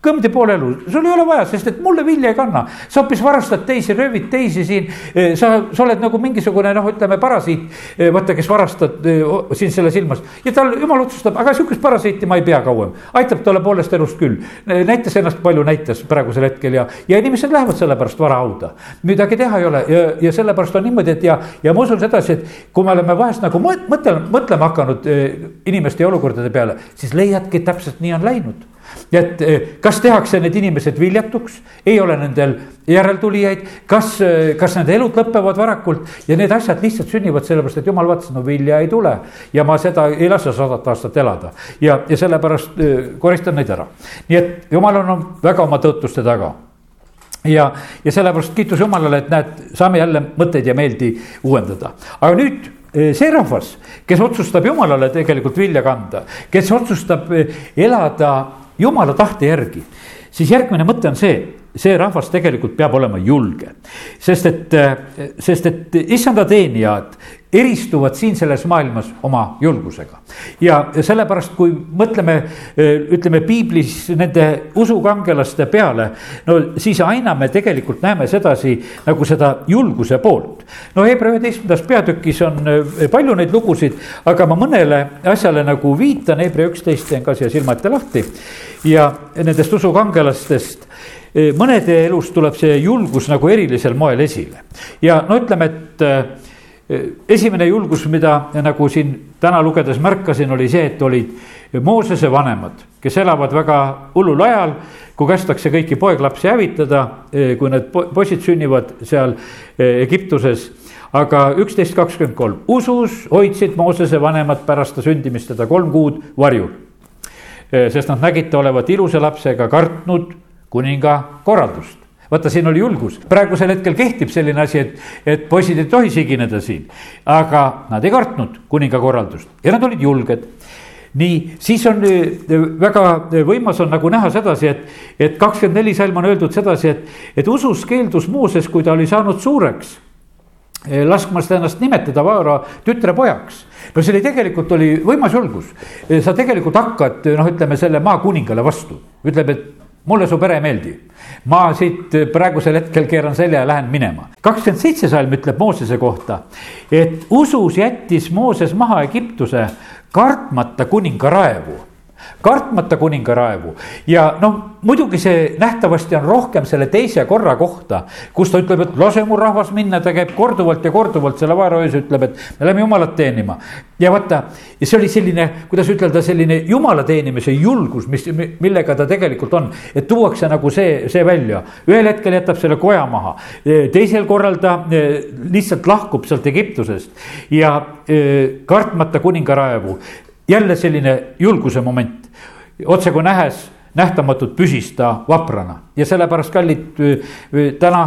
Speaker 1: kõmdi poole elu, sul ei ole vaja, sest et mulle vilja ei kanna. sa hoopis varastad teisi, röövid teisi siin. Sa, sa oled nagu mingisugune noh, ütleme parasiit, vaata, kes varastad siin selles ilmas. ja tal jumal otsustab, aga sihukest parasiiti ma ei pea kauem. aitab talle poolest elust küll. näitas ennast palju, näitas praegusel hetkel ja, ja inimesed lähevad selle pärast varahauda. midagi teha ei ole ja, ja sellepärast on niimoodi, et ja, ja ma usun sedasi, et kui me oleme vahest nagu mõtlema, mõtlema hakanud inimeste ja olukordade peale, siis leiadki, et täpselt nii on läinud et eh, kas tehakse need inimesed viljatuks, ei ole nendel järeltulijaid, kas, eh, kas nende elud lõpevad varakult? Ja need asjad lihtsalt sünnivad sellepärast, et jumal vaatas, no vilja ei tule. ja ma seda ei lase sadat aastat elada. Ja, ja sellepärast eh, koristan neid ära. nii et jumal on väga oma tõotuste taga. Ja, ja sellepärast kiitus Jumalale, et näed, saame jälle mõtteid ja meeldi uuendada, aga nüüd see rahvas, kes otsustab Jumalale tegelikult vilja kanda, kes otsustab elada jumala tahte järgi, siis järgmine mõte on see, see rahvas tegelikult peab olema julge. sest et, sest et issanda teenijad eristuvad siin selles maailmas oma julgusega. ja sellepärast, kui mõtleme, ütleme piiblis nende usukangelaste peale, no siis aina me tegelikult näeme sedasi nagu seda julguse poolt. no Hebra üheteistkümnendas peatükis on palju neid lugusid, aga ma mõnele asjale nagu viitan, Hebra üksteist teen ka siia silma ette lahti. ja nendest usukangelastest mõnede elus tuleb see julgus nagu erilisel moel esile ja no ütleme, et esimene julgus, mida nagu siin täna lugedes märkasin, oli see, et olid Moosese vanemad, kes elavad väga hullul ajal, kui kästakse kõiki poeglapsi hävitada, kui need poisid sünnivad seal Egiptuses. aga üksteist kakskümmend kolm, usus hoidsid Moosese vanemad pärast ta sündimist teda kolm kuud varjul. sest nad nägid ta olevat ilusa lapsega kartnud kuninga korraldust. Vaata, siin oli julgus, praegusel hetkel kehtib selline asi, et, et poisid ei tohi sigineda siin. aga nad ei kartnud kuninga korraldust ja nad olid julged. Nii, siis on eh, väga võimas on nagu näha sedasi, et, et kakskümmend neli salm on öeldud sedasi, et, et usus keeldus Mooses, kui ta oli saanud suureks eh, laskmast ennast nimetada Vaara tütre pojaks. no see oli tegelikult oli võimas julgus, eh, sa tegelikult hakkad noh, ütleme selle maakuningale vastu, ütleb, et mulle su pere ei meeldi. ma siit praegusel hetkel keeran selja ja lähen minema. kakskümmend seitse salm ütleb Moosese kohta, et usus jättis Mooses maha Egiptuse kartmata kuninga raevu kartmata kuninga raevu ja noh, muidugi see nähtavasti on rohkem selle teise korra kohta, kus ta ütleb, et lase mu rahvas minna, ta käib korduvalt ja korduvalt selle vaeraöös ütleb, et me läheme jumalat teenima. ja vaata, ja see oli selline, kuidas ütelda, selline jumala teenimise julgus, mis, millega ta tegelikult on, et tuuakse nagu see, see välja. ühel hetkel jätab selle koja maha, teisel korral ta eh, lihtsalt lahkub sealt Egiptusest. Ja eh, kartmata kuninga raevu jälle selline julguse moment, otsekui nähes nähtamatult püsis ta vaprana. Ja sellepärast, kallid, täna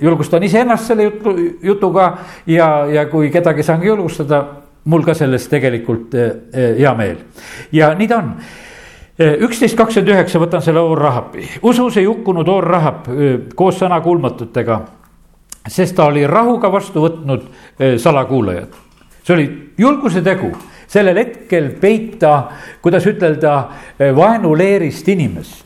Speaker 1: julgustan iseennast selle jutu, jutuga ja, ja kui kedagi saan julgustada, mul ka sellest tegelikult hea meel. Ja nii ta on. Üksteist kakskümmend üheksa, võtan selle Oor Rahabi, usus ei hukkunud Oor Rahab koos sõnakuulmatutega, sest ta oli rahuga vastu võtnud salakuulajad. see oli julguse tegu, sellel hetkel peita, kuidas ütelda, vaenuleerist inimest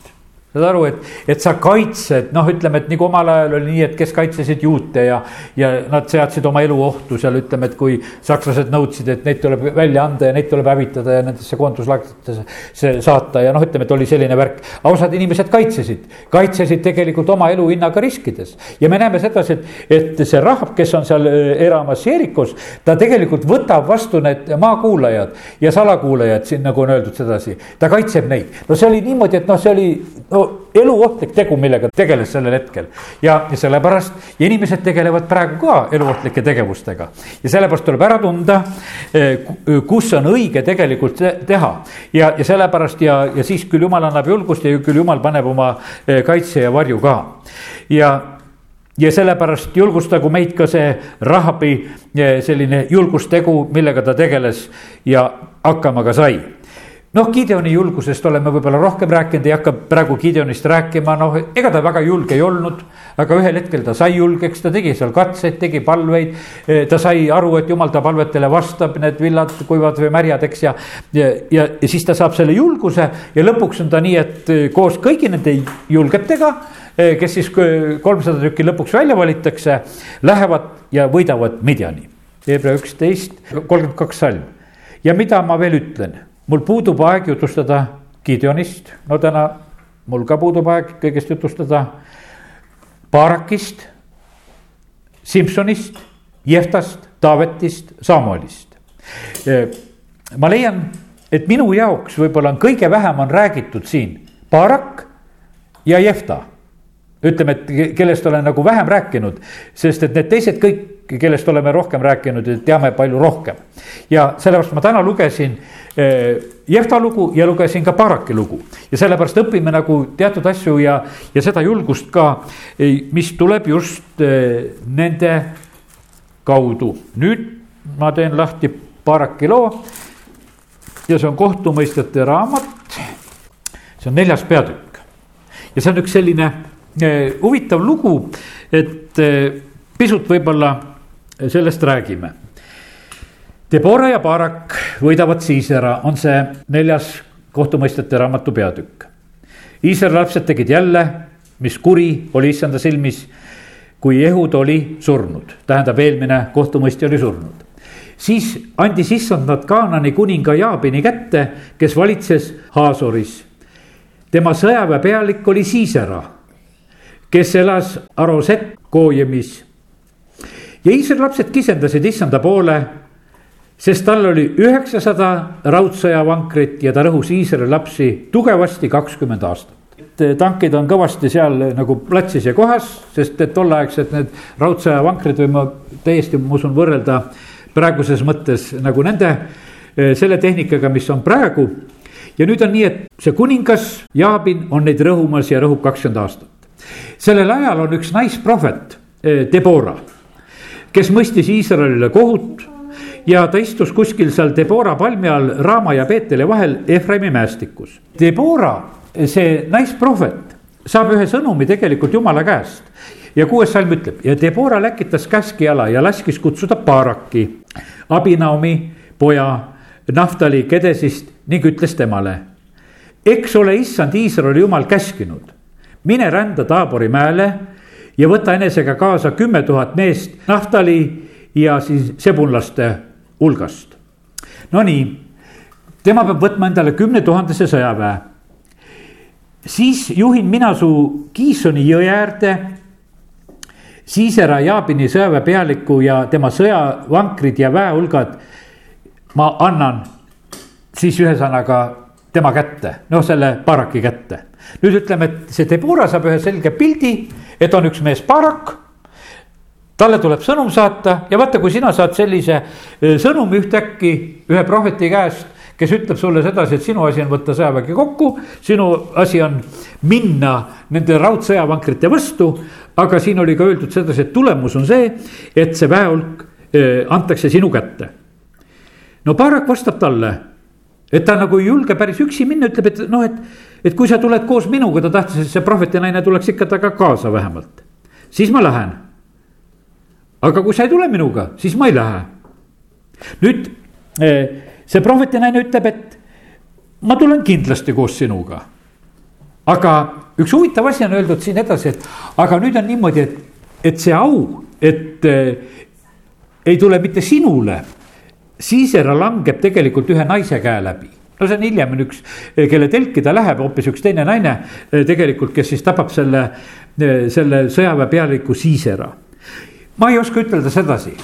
Speaker 1: saad aru, et, et sa kaitsed, noh, ütleme, et nagu omal ajal oli nii, et kes kaitsesid juute ja, ja nad seadsid oma elu ohtu seal, ütleme, et kui sakslased nõudsid, et neid tuleb välja anda ja neid tuleb hävitada ja nendesse koonduslaagritesse saata ja noh, ütleme, et oli selline värk. osad inimesed kaitsesid, kaitsesid tegelikult oma elu hinnaga riskides ja me näeme sedasi, et, et see rahv, kes on seal äh, elamas Jeerikos, ta tegelikult võtab vastu need maakuulajad ja salakuulajad siin, nagu on öeldud sedasi, ta kaitseb neid. no see oli niimoodi, et noh, see oli no eluohtlik tegu, millega tegeles sellel hetkel. ja, ja sellepärast ja inimesed tegelevad praegu ka eluohtlike tegevustega. ja sellepärast tuleb ära tunda, eh, kus on õige tegelikult teha. ja, ja sellepärast ja, ja siis küll jumal annab julgust ja küll jumal paneb oma eh, kaitse ja varju ka. ja ja sellepärast julgustagu meid ka see Rahabi eh, selline julgustegu, millega ta tegeles ja hakkama ka sai noh, Gideoni julgusest oleme võib-olla rohkem rääkinud, ei hakka praegu Gideonist rääkima, noh, ega ta väga julge ei olnud. aga ühel hetkel ta sai julgeks, ta tegi seal katseid, tegi palveid. Ta sai aru, et jumal ta palvetele vastab, need villad kuivad või märjad, eks ja, ja, ja, ja siis ta saab selle julguse ja lõpuks on ta nii, et koos kõigi nende julgetega kes siis kolmsada tükki lõpuks välja valitakse, lähevad ja võidavad Midjani. Hebra üksteist, kolmkümmend kaks salm ja mida ma veel ütlen mul puudub aeg jutustada Gideonist, no täna mul ka puudub aeg kõigest jutustada. Baarakist, Simsonist, Jeftast, Taavetist, Samuelist. ma leian, et minu jaoks võib-olla on kõige vähem on räägitud siin Baarak ja Jefta ütleme, et kellest olen nagu vähem rääkinud, sest et need teised kõik, kellest oleme rohkem rääkinud, teame palju rohkem. ja sellepärast ma täna lugesin eh, Jehta lugu ja lugesin ka Baraki lugu ja sellepärast õpime nagu teatud asju ja, ja seda julgust ka, eh, mis tuleb just eh, nende kaudu. nüüd ma teen lahti Baraki loo ja see on kohtumõistjate raamat. see on neljas peatükk ja see on üks selline huvitav lugu, et pisut võib-olla sellest räägime. Debora ja Barak võidavad Siisera, on see neljas kohtumõistjate raamatu peatükk. Iisraeli lapsed tegid jälle, mis kuri oli issanda silmis, kui Ehud oli surnud, tähendab, eelmine kohtumõistja oli surnud siis andis issand nad Kaanani kuninga Jaabini kätte, kes valitses Haasoris. tema sõjaväepealik oli Siisera kes elas Aroset Koojemis. Ja Iisraeli lapsed kisendasid issanda poole, sest tal oli üheksasada raudsõjavankrit ja ta rõhus Iisraeli lapsi tugevasti kakskümmend aastat. Et tankid on kõvasti seal nagu platsis ja kohas, sest et tolleaegsed need raudsõjavankrid võime täiesti, ma usun, võrrelda praeguses mõttes nagu nende, selle tehnikaga, mis on praegu. ja nüüd on nii, et see kuningas Jaabin on neid rõhumas ja rõhub kakskümmend aastat. Sellel ajal on üks naisprohvet, eh, Debora, kes mõistis Iisraelile kohut ja ta istus kuskil seal Debora palmi all Raama ja Peeteli vahel Efraimi mäestikus. Debora, see naisprohvet, saab ühe sõnumi tegelikult jumala käest. ja kuues salm ütleb ja Debora läkitas käskjala ja laskis kutsuda Baaraki, Abinaumi poja Naftali Kedesist ning ütles temale. eks ole issand Iisraeli jumal käskinud mine rända Taabori mäele ja võta enesega kaasa kümme tuhat meest Naftali ja siis sebunlaste hulgast. Nonii, tema peab võtma endale kümne tuhandese sõjaväe. siis juhin mina su Kiisoni jõe äärde. Siisera Jaabini sõjaväepealiku ja tema sõjavankrid ja väehulgad ma annan siis ühesõnaga tema kätte, noh selle Baraki kätte nüüd ütleme, et see Debora saab ühe selge pildi, et on üks mees Barak. talle tuleb sõnum saata ja vaata, kui sina saad sellise e, sõnumi ühtäkki ühe prohveti käest kes ütleb sulle sedasi, et sinu asi on võtta sõjavägi kokku, sinu asi on minna nende raudsõjavankrite vastu. aga siin oli ka öeldud sedasi, et tulemus on see, et see väehulk e, antakse sinu kätte. no Barak vastab talle, et ta nagu ei julge päris üksi minna, ütleb, et noh, et, et kui sa tuled koos minuga, ta tahtis, et see prohveti naine tuleks ikka temaga kaasa vähemalt. siis ma lähen. aga kui sa ei tule minuga, siis ma ei lähe. nüüd eh, see prohveti naine ütleb, et ma tulen kindlasti koos sinuga. aga üks huvitav asi on öeldud siin edasi, et aga nüüd on niimoodi, et, et see au, et eh, ei tule mitte sinule Siisera langeb tegelikult ühe naise käe läbi no see on hiljem on üks, kelle telki ta läheb, hoopis üks teine naine tegelikult, kes siis tapab selle, selle sõjaväepealiku Siisera. ma ei oska ütelda sedasi,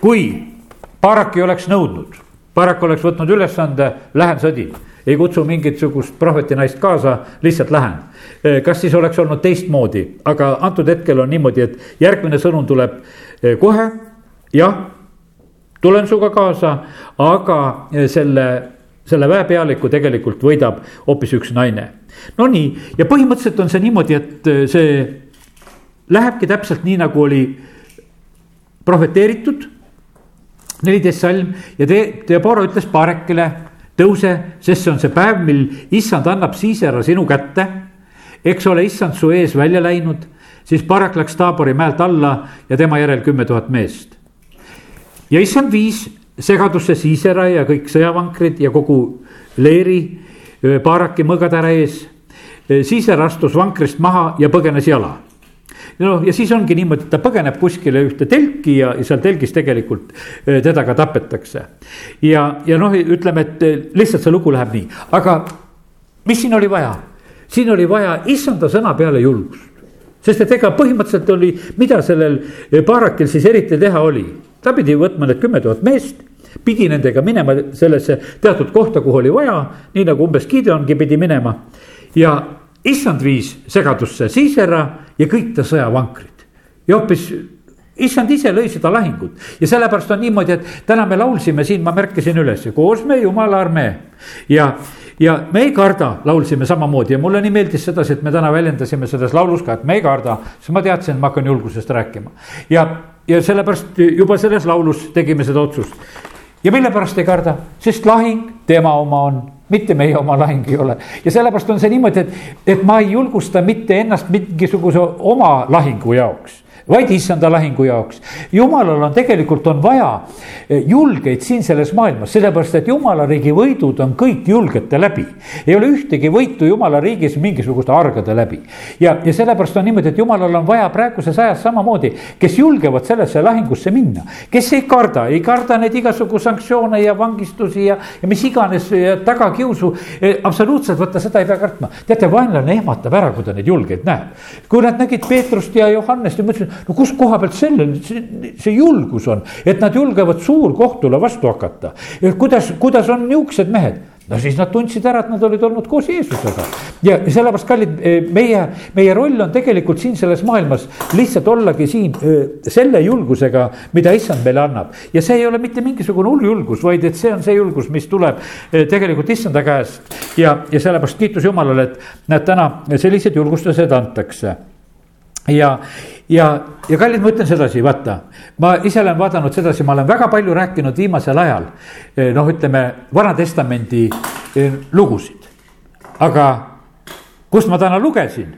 Speaker 1: kui Barak ei oleks nõudnud, Barak oleks võtnud ülesande, lähen sõdin ei kutsu mingisugust prohvetinaist kaasa, lihtsalt lähen. kas siis oleks olnud teistmoodi, aga antud hetkel on niimoodi, et järgmine sõnum tuleb kohe, jah tulen sinuga kaasa, aga eh, selle, selle väepealiku tegelikult võidab hoopis üks naine. Nonii, ja põhimõtteliselt on see niimoodi, et eh, see lähebki täpselt nii, nagu oli prohveteeritud. neliteist salm ja te, Deborah ütles Barekile, tõuse, sest see on see päev, mil issand annab Siisera sinu kätte. eks ole, issand su ees välja läinud, siis Barek läks Taabori mäelt alla ja tema järel kümme tuhat meest ja issand viis segadusse Siisera ja kõik sõjavankrid ja kogu leeri Baaraki mõõgatäre ees. Siisera astus vankrist maha ja põgenes jala noh, ja siis ongi niimoodi, et ta põgeneb kuskile ühte telki ja, ja seal telgis tegelikult teda ka tapetakse. ja, ja noh, ütleme, et lihtsalt see lugu läheb nii, aga mis siin oli vaja? siin oli vaja issanda sõna peale julgust. sest et ega põhimõtteliselt oli, mida sellel Baarakil siis eriti teha oli ta pidi võtma need kümme tuhat meest, pidi nendega minema sellesse teatud kohta, kuhu oli vaja, nii nagu umbes Gideongi pidi minema. ja issand viis segadusse Siisera ja kõik ta sõjavankrid. Ja hoopis issand ise lõi seda lahingut. Ja sellepärast on niimoodi, et täna me laulsime siin, ma märkasin üles, koos me jumala armee. Ja ja me ei karda, laulsime samamoodi ja mulle nii meeldis sedasi, et me täna väljendasime selles laulus ka, et me ei karda, sest ma teadsin, et ma hakkan julgusest rääkima. ja, ja sellepärast juba selles laulus tegime seda otsust. ja mille pärast ei karda, sest lahing tema oma on mitte meie oma lahing ei ole ja sellepärast on see niimoodi, et, et ma ei julgusta mitte ennast mingisuguse oma lahingu jaoks vaid issanda lahingu jaoks. jumalal on tegelikult on vaja eh, julgeid siin selles maailmas, sellepärast et jumala riigi võidud on kõik julgete läbi. ei ole ühtegi võitu jumala riigis mingisuguste argade läbi. ja, ja sellepärast on niimoodi, et jumalal on vaja praeguses ajas samamoodi, kes julgevad sellesse lahingusse minna. kes ei karda, ei karda neid igasugu sanktsioone ja vangistusi ja, ja mis iganes ja tagakiusu. Eh, absoluutselt võtta seda ei pea kartma, teate, vaenlane ehmatab ära, kui ta neid julgeid näeb. kui nad nägid Peetrust ja Johannest ja mõtlesid, no kus koha pealt sellel, see julgus on, et nad julgevad suurkohtule vastu hakata. kuidas, kuidas on niisugused mehed? no siis nad tundsid ära, et nad olid olnud koos Jeesusega. ja sellepärast, kallid, eh, meie, meie roll on tegelikult siin selles maailmas lihtsalt ollagi siin eh, selle julgusega, mida issand meile annab. ja see ei ole mitte mingisugune hull julgus, vaid et see on see julgus, mis tuleb eh, tegelikult issanda käest. ja, ja sellepärast kiitus Jumalale, et näed, täna sellised julgustused antakse ja, ja, ja kallid, ma ütlen sedasi, vaata, ma ise olen vaadanud sedasi, ma olen väga palju rääkinud viimasel ajal. Eh, noh, ütleme Vana-testamendi eh, lugusid. aga kust ma täna lugesin,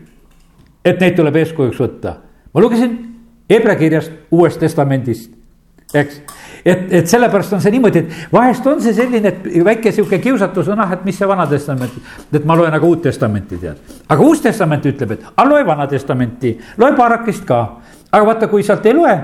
Speaker 1: et neid tuleb eeskujuks võtta, ma lugesin Hebra kirjast Uuest Testamendist, eks et, et sellepärast on see niimoodi, et vahest on see selline, et väike sihuke kiusatus on, ah, et mis see Vana Testament, et ma loen aga Uut Testamenti tead. aga Uus Testament ütleb, et aga loe Vana Testamenti, loe Barakist ka. aga vaata, kui sealt ei loe,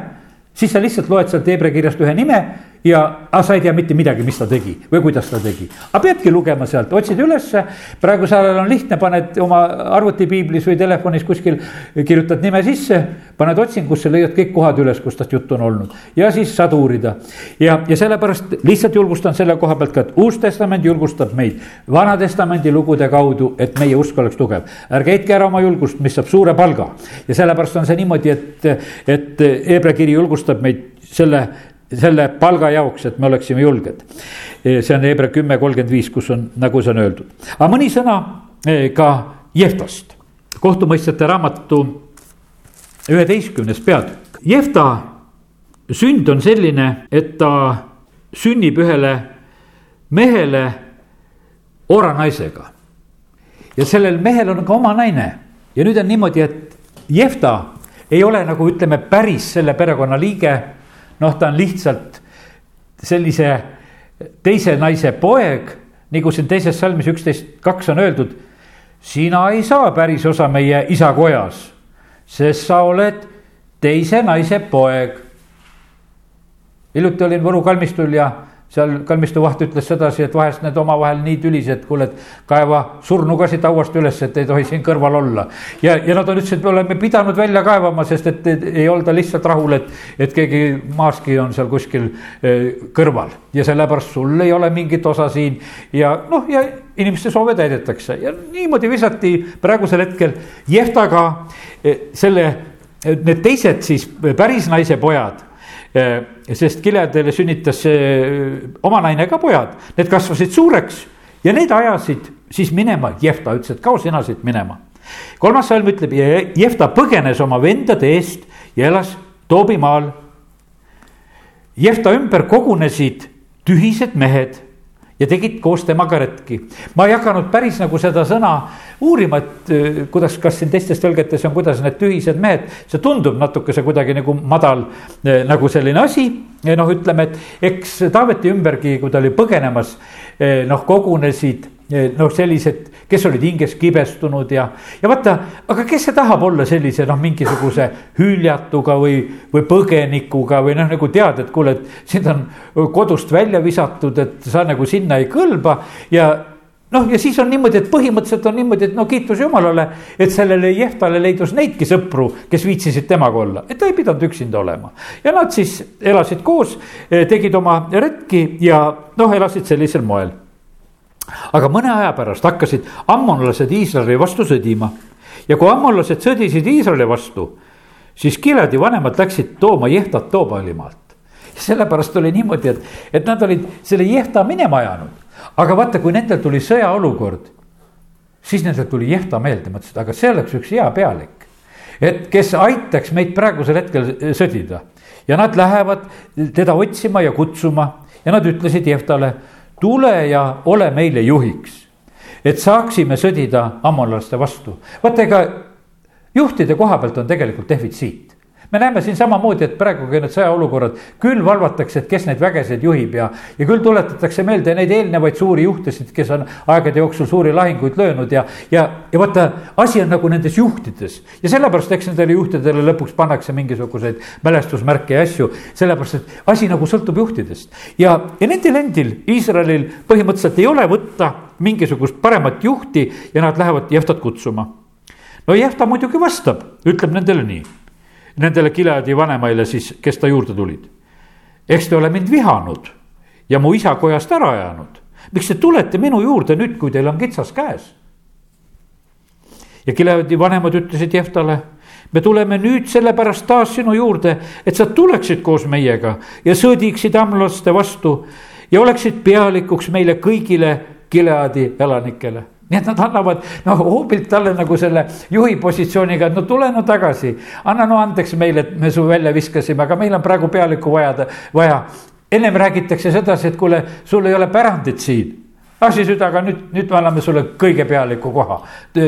Speaker 1: siis sa lihtsalt loed sealt Hebra kirjast ühe nime ja aga sa ei tea mitte midagi, mis ta tegi või kuidas ta tegi. aga peadki lugema sealt, otsid ülesse, praegusel ajal on lihtne, paned oma arvutipiiblis või telefonis kuskil, kirjutad nime sisse, paned otsingusse, leiad kõik kohad üles, kus tast juttu on olnud ja siis saad uurida. ja, ja sellepärast lihtsalt julgustan selle koha pealt ka, et Uus Testament julgustab meid Vana-testamendi lugude kaudu, et meie usk oleks tugev. ärge heitke ära oma julgust, mis saab suure palga ja sellepärast on see niimoodi, et, et Hebra kiri julgustab meid selle selle palga jaoks, et me oleksime julged. see on Hebra kümme kolmkümmend viis, kus on, nagu see on öeldud. aga mõni sõna eh, ka Jeftast, kohtumõistjate raamatu üheteistkümnes peatükk. Jefta sünd on selline, et ta sünnib ühele mehele Ora naisega. ja sellel mehel on ka oma naine ja nüüd on niimoodi, et Jefta ei ole nagu ütleme, päris selle perekonna liige. Noh, ta on lihtsalt sellise teise naise poeg, nagu siin teises salmis üksteist kaks on öeldud. sina ei saa päris osa meie isa kojas, sest sa oled teise naise poeg. hiljuti olin Võru kalmistul ja seal kalmistu vaht ütles sedasi, et vahest need omavahel nii tülised, kuule, et kaeva surnu ka siit hauast üles, et ei tohi siin kõrval olla. ja, ja nad ütlesid, et me oleme pidanud välja kaevama, sest et, et ei olda lihtsalt rahul, et, et keegi maaski on seal kuskil eh, kõrval. Ja sellepärast sul ei ole mingit osa siin. Ja noh, ja inimeste soove täidetakse. Ja niimoodi visati praegusel hetkel Jehtaga eh, selle, need teised siis päris naise pojad sest Gileadile sünnitas äh, oma naine ka pojad, need kasvasid suureks ja need ajasid siis minema, Jefta ütles, et kao sina siit minema. kolmas salm ütleb, Jefta põgenes oma vendade eest ja elas Toobimaal. Jefta ümber kogunesid tühised mehed ja tegid koos temaga retki. ma ei hakanud päris nagu seda sõna uurima, et äh, kuidas, kas siin teistes tõlgetes on, kuidas need tühised mehed, see tundub natukese kuidagi nagu madal äh, nagu selline asi. noh, ütleme, et eks Taaveti ümbergi, kui ta oli põgenemas, äh, noh kogunesid noh, sellised, kes olid hinges kibestunud ja, ja vaata, aga kes see tahab olla sellise noh, mingisuguse hüljatuga või, või põgenikuga või noh, nagu tead, et kuule, et sind on kodust välja visatud, et sa nagu sinna ei kõlba ja noh, ja siis on niimoodi, et põhimõtteliselt on niimoodi, et no kiitus Jumalale, et sellele Jehtale leidus neidki sõpru, kes viitsisid temaga olla, et ta ei pidanud üksinda olema. ja nad siis elasid koos, tegid oma retki ja noh, elasid sellisel moel aga mõne aja pärast hakkasid ammonlased Iisraeli vastu sõdima. ja kui ammonlased sõdisid Iisraeli vastu, siis Gileadi vanemad läksid tooma Jehtat Toobalimaalt. sellepärast oli niimoodi, et, et nad olid selle Jehta minema ajanud. aga vaata, kui nendel tuli sõjaolukord, siis nendel tuli Jehta meelde, mõtlesid, aga see oleks üks hea pealik. et kes aitaks meid praegusel hetkel sõdida ja nad lähevad teda otsima ja kutsuma ja nad ütlesid Jehtale tule ja ole meile juhiks, et saaksime sõdida ammonlaste vastu. vaata, ega juhtide koha pealt on tegelikult defitsiit me näeme siin samamoodi, et praegugi need sõjaolukorrad, küll valvatakse, et kes neid vägesid juhib ja, ja küll tuletatakse meelde neid eelnevaid suuri juhtesid, kes on aegade jooksul suuri lahinguid löönud ja, ja, ja vaata, asi on nagu nendes juhtides. ja sellepärast, eks nendele juhtidele lõpuks pannakse mingisuguseid mälestusmärke ja asju, sellepärast et asi nagu sõltub juhtidest. ja, ja nendel endil, Iisraelil põhimõtteliselt ei ole võtta mingisugust paremat juhti ja nad lähevad Jeftat kutsuma. no Jefta muidugi vastab, ütleb nendele nii nendele Gileadi vanemaile siis, kes ta juurde tulid. eks te ole mind vihanud ja mu isa kojast ära ajanud. miks te tulete minu juurde nüüd, kui teil on kitsas käes? ja Gileadi vanemad ütlesid Jeftale me tuleme nüüd sellepärast taas sinu juurde, et sa tuleksid koos meiega ja sõdiksid amlaste vastu ja oleksid pealikuks meile kõigile Gileadi elanikele nii et nad annavad noh, hoobilt talle nagu selle juhi positsiooniga, et no tule no tagasi. anna no andeks meile, et me su välja viskasime, aga meil on praegu pealikku vaja, vaja. ennem räägitakse sedasi, et kuule, sul ei ole pärandit siin. siis nüüd, aga nüüd, nüüd me anname sulle kõige pealiku koha,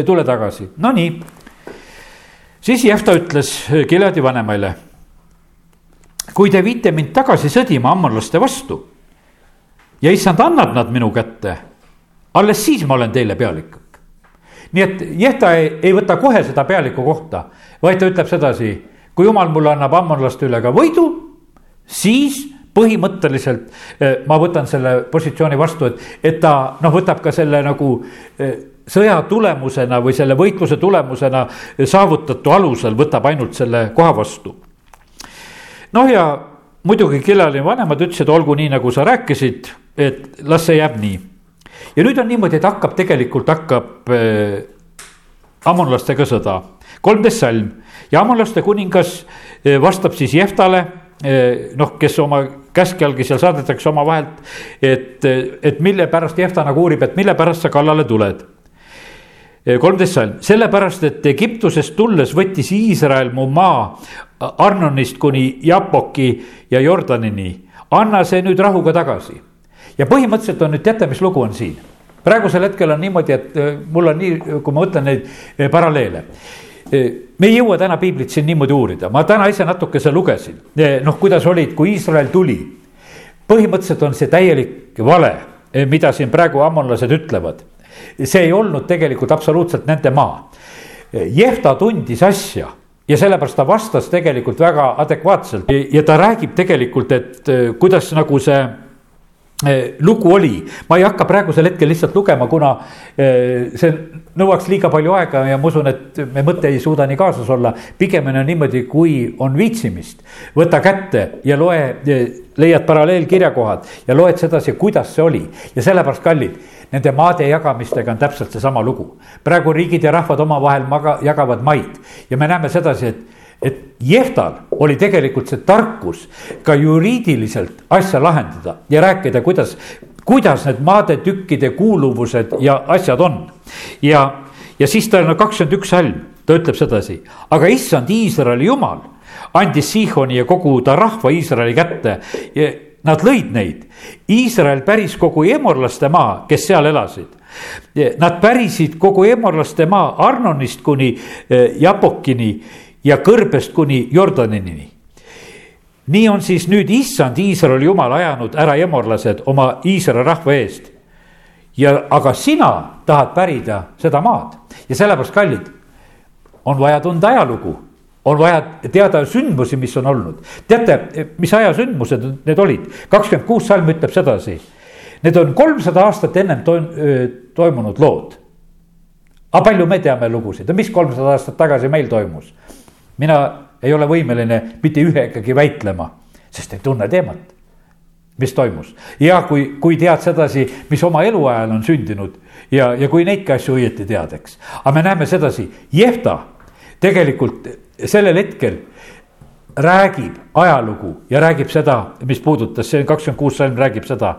Speaker 1: tule tagasi, no nii. siis Jefta ütles Gileadi vanemaile. kui te viite mind tagasi sõdima ammonlaste vastu ja issand, annad nad minu kätte alles siis ma olen teile pealik. nii et Jehta ei, ei võta kohe seda pealiku kohta, vaid ta ütleb sedasi, kui jumal mulle annab ammonlaste üle ka võidu, siis põhimõtteliselt eh, ma võtan selle positsiooni vastu, et, et ta noh, võtab ka selle nagu eh, sõja tulemusena või selle võitluse tulemusena saavutatu alusel võtab ainult selle koha vastu. noh, ja muidugi Kilali vanemad ütlesid, olgu nii, nagu sa rääkisid, et las see jääb nii ja nüüd on niimoodi, et hakkab tegelikult hakkab äh, ammonlastega sõda, kolmteist salm ja ammonlaste kuningas äh, vastab siis Jeftale äh, noh, kes oma käskjalgi seal saadetakse omavahelt, et, et mille pärast Jefta nagu uurib, et mille pärast sa kallale tuled. kolmteist salm, sellepärast, et Egiptusest tulles võttis Iisrael mu maa Arnonist kuni Japoki ja Jordanini anna see nüüd rahuga tagasi. Ja põhimõtteliselt on nüüd, teate, mis lugu on siin? praegusel hetkel on niimoodi, et äh, mul on nii, kui ma mõtlen neid äh, paralleele me ei jõua täna piiblit siin niimoodi uurida, ma täna ise natukese lugesin, noh, kuidas olid, kui Iisrael tuli. põhimõtteliselt on see täielik vale, mida siin praegu ammonlased ütlevad. see ei olnud tegelikult absoluutselt nende maa. Jehta tundis asja ja sellepärast ta vastas tegelikult väga adekvaatselt ja ta räägib tegelikult, et kuidas nagu see lugu oli, ma ei hakka praegusel hetkel lihtsalt lugema, kuna eh, see nõuaks liiga palju aega ja ma usun, et me mõte ei suuda nii kaasas olla. pigem on niimoodi, kui on viitsimist, võta kätte ja loe, leiad paralleelkirjakohad ja loed sedasi, kuidas see oli ja sellepärast kallid. Nende maade jagamistega on täpselt seesama lugu. praegu riigid ja rahvad omavahel maga, jagavad maid ja me näeme sedasi, et et Jehtal oli tegelikult see tarkus ka juriidiliselt asja lahendada ja rääkida, kuidas, kuidas need maadetükkide kuuluvused ja asjad on. ja, ja siis tal on kakskümmend üks salm, ta ütleb sedasi, aga issand Iisraeli jumal andis Sihoni ja kogu ta rahva Iisraeli kätte. Nad lõid neid, Iisrael päris kogu emorlaste maa, kes seal elasid. Nad pärisid kogu emorlaste maa Arnonist kuni eh, Japokini ja kõrbest kuni Jordanini nii on siis nüüd issand Iisraeli jumal ajanud ära emorlased oma Iisraeli rahva eest. ja, aga sina tahad pärida seda maad ja sellepärast, kallid, on vaja tunda ajalugu on vaja teada sündmusi, mis on olnud. teate, mis aja sündmused need olid? kakskümmend kuus salm ütleb sedasi. Need on kolmsada aastat ennem toimunud lood. aga palju me teame lugusid mis kolmsada aastat tagasi meil toimus? Mina ei ole võimeline mitte ühegagi väitlema, sest ei tunne teemat. mis toimus ja kui, kui tead sedasi, mis oma eluajal on sündinud ja, ja kui neidki asju õieti tead, eks. aga me näeme sedasi, Jehta tegelikult sellel hetkel räägib ajalugu ja räägib seda, mis puudutas, see kakskümmend kuus salm räägib seda.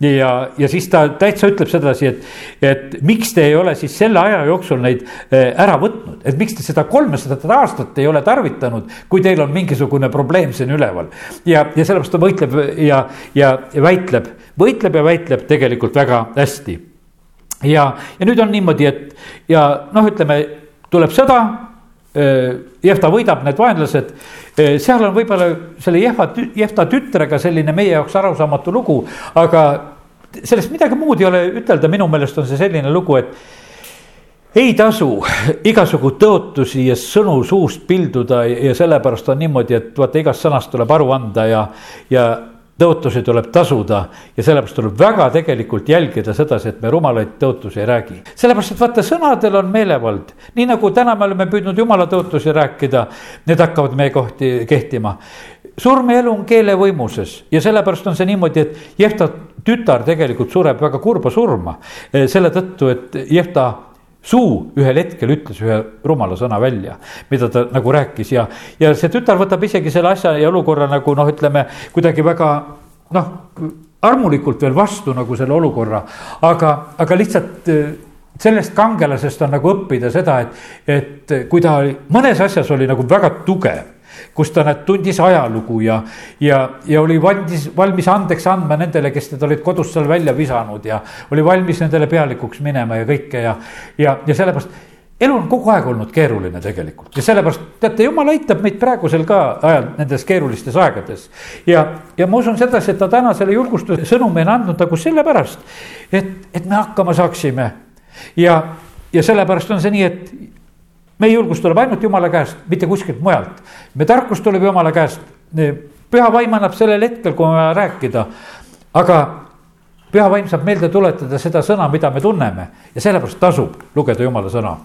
Speaker 1: ja, ja siis ta täitsa ütleb sedasi, et, et miks te ei ole siis selle aja jooksul neid eh, ära võtnud, et miks te seda kolmesadat aastat ei ole tarvitanud, kui teil on mingisugune probleem siin üleval. ja, ja sellepärast ta võitleb ja, ja, ja väitleb, võitleb ja väitleb tegelikult väga hästi. ja, ja nüüd on niimoodi, et ja noh, ütleme, tuleb sõda Jehta võidab need vaenlased, seal on võib-olla selle Jehva, Jehta tütrega selline meie jaoks arusaamatu lugu, aga sellest midagi muud ei ole ütelda, minu meelest on see selline lugu, et ei tasu igasugu tõotusi ja sõnu suust pilduda ja sellepärast on niimoodi, et vaata igast sõnast tuleb aru anda ja, ja tõotusi tuleb tasuda ja sellepärast tuleb väga tegelikult jälgida sedasi, et me rumalaid tõotusi ei räägi. sellepärast, et vaata, sõnadel on meelevald, nii nagu täna me oleme püüdnud jumala tõotusi rääkida, need hakkavad meie kohti kehtima. surm ja elu on keele võimuses ja sellepärast on see niimoodi, et Jehta tütar tegelikult sureb väga kurba surma. selle tõttu, et Jehta suu ühel hetkel ütles ühe rumala sõna välja, mida ta nagu rääkis ja, ja see tütar võtab isegi selle asja ja olukorra nagu noh, ütleme kuidagi väga noh, armulikult veel vastu nagu selle olukorra, aga, aga lihtsalt äh, sellest kangelasest on nagu õppida seda, et, et kui ta mõnes asjas oli nagu väga tugev kus ta näed, tundis ajalugu ja, ja, ja oli valmis, valmis andeks andma nendele, kes teda olid kodust seal välja visanud ja oli valmis nendele pealikuks minema ja kõike ja, ja, ja sellepärast elu on kogu aeg olnud keeruline tegelikult ja sellepärast teate, jumal aitab meid praegusel ka ajal nendes keerulistes aegades. ja, ja ma usun sedasi, et ta täna selle julgustuse sõnumi on andnud nagu sellepärast, et, et me hakkama saaksime. ja, ja sellepärast on see nii, et meie julgus tuleb ainult jumala käest, mitte kuskilt mujalt. me tarkus tuleb jumala käest, püha vaim annab sellel hetkel, kui on vaja rääkida. aga püha vaim saab meelde tuletada seda sõna, mida me tunneme ja sellepärast tasub lugeda jumala sõna.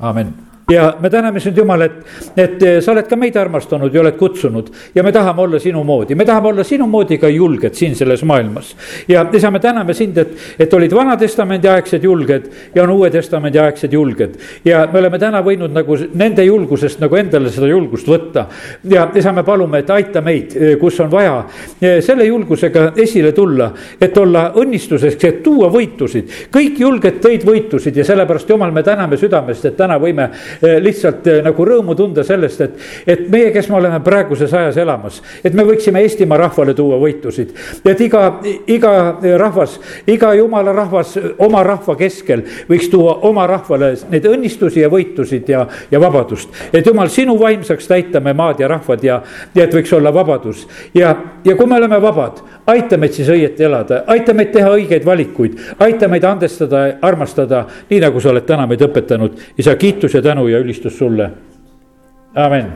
Speaker 1: amin ja me täname sind, Jumal, et, et eh, sa oled ka meid armastanud ja oled kutsunud ja me tahame olla sinu moodi, me tahame olla sinu moodi ka julged siin selles maailmas. ja isa, me täname sind, et, et olid Vana-testamendi aegsed julged ja on Uue Testamendi aegsed julged. ja me oleme täna võinud nagu nende julgusest nagu endale seda julgust võtta. ja isa, me palume, et aita meid, eh, kus on vaja eh, selle julgusega esile tulla, et olla õnnistuseks, et tuua võitusid. kõik julged tõid võitusid ja sellepärast, Jumal, me täname südamest, et täna võime lihtsalt nagu rõõmu tunda sellest, et, et meie, kes me oleme praeguses ajas elamas, et me võiksime Eestimaa rahvale tuua võitusid. et iga, iga rahvas, iga jumala rahvas oma rahva keskel võiks tuua oma rahvale neid õnnistusi ja võitusid ja, ja vabadust. et jumal, sinu vaimsaks täita me maad ja rahvad ja, ja et võiks olla vabadus ja, ja kui me oleme vabad, aita meid siis õieti elada, aita meid teha õigeid valikuid, aita meid andestada, armastada, nii nagu sa oled täna meid õpetanud. isa, kiitus ja tänu ja ülistus sulle. amin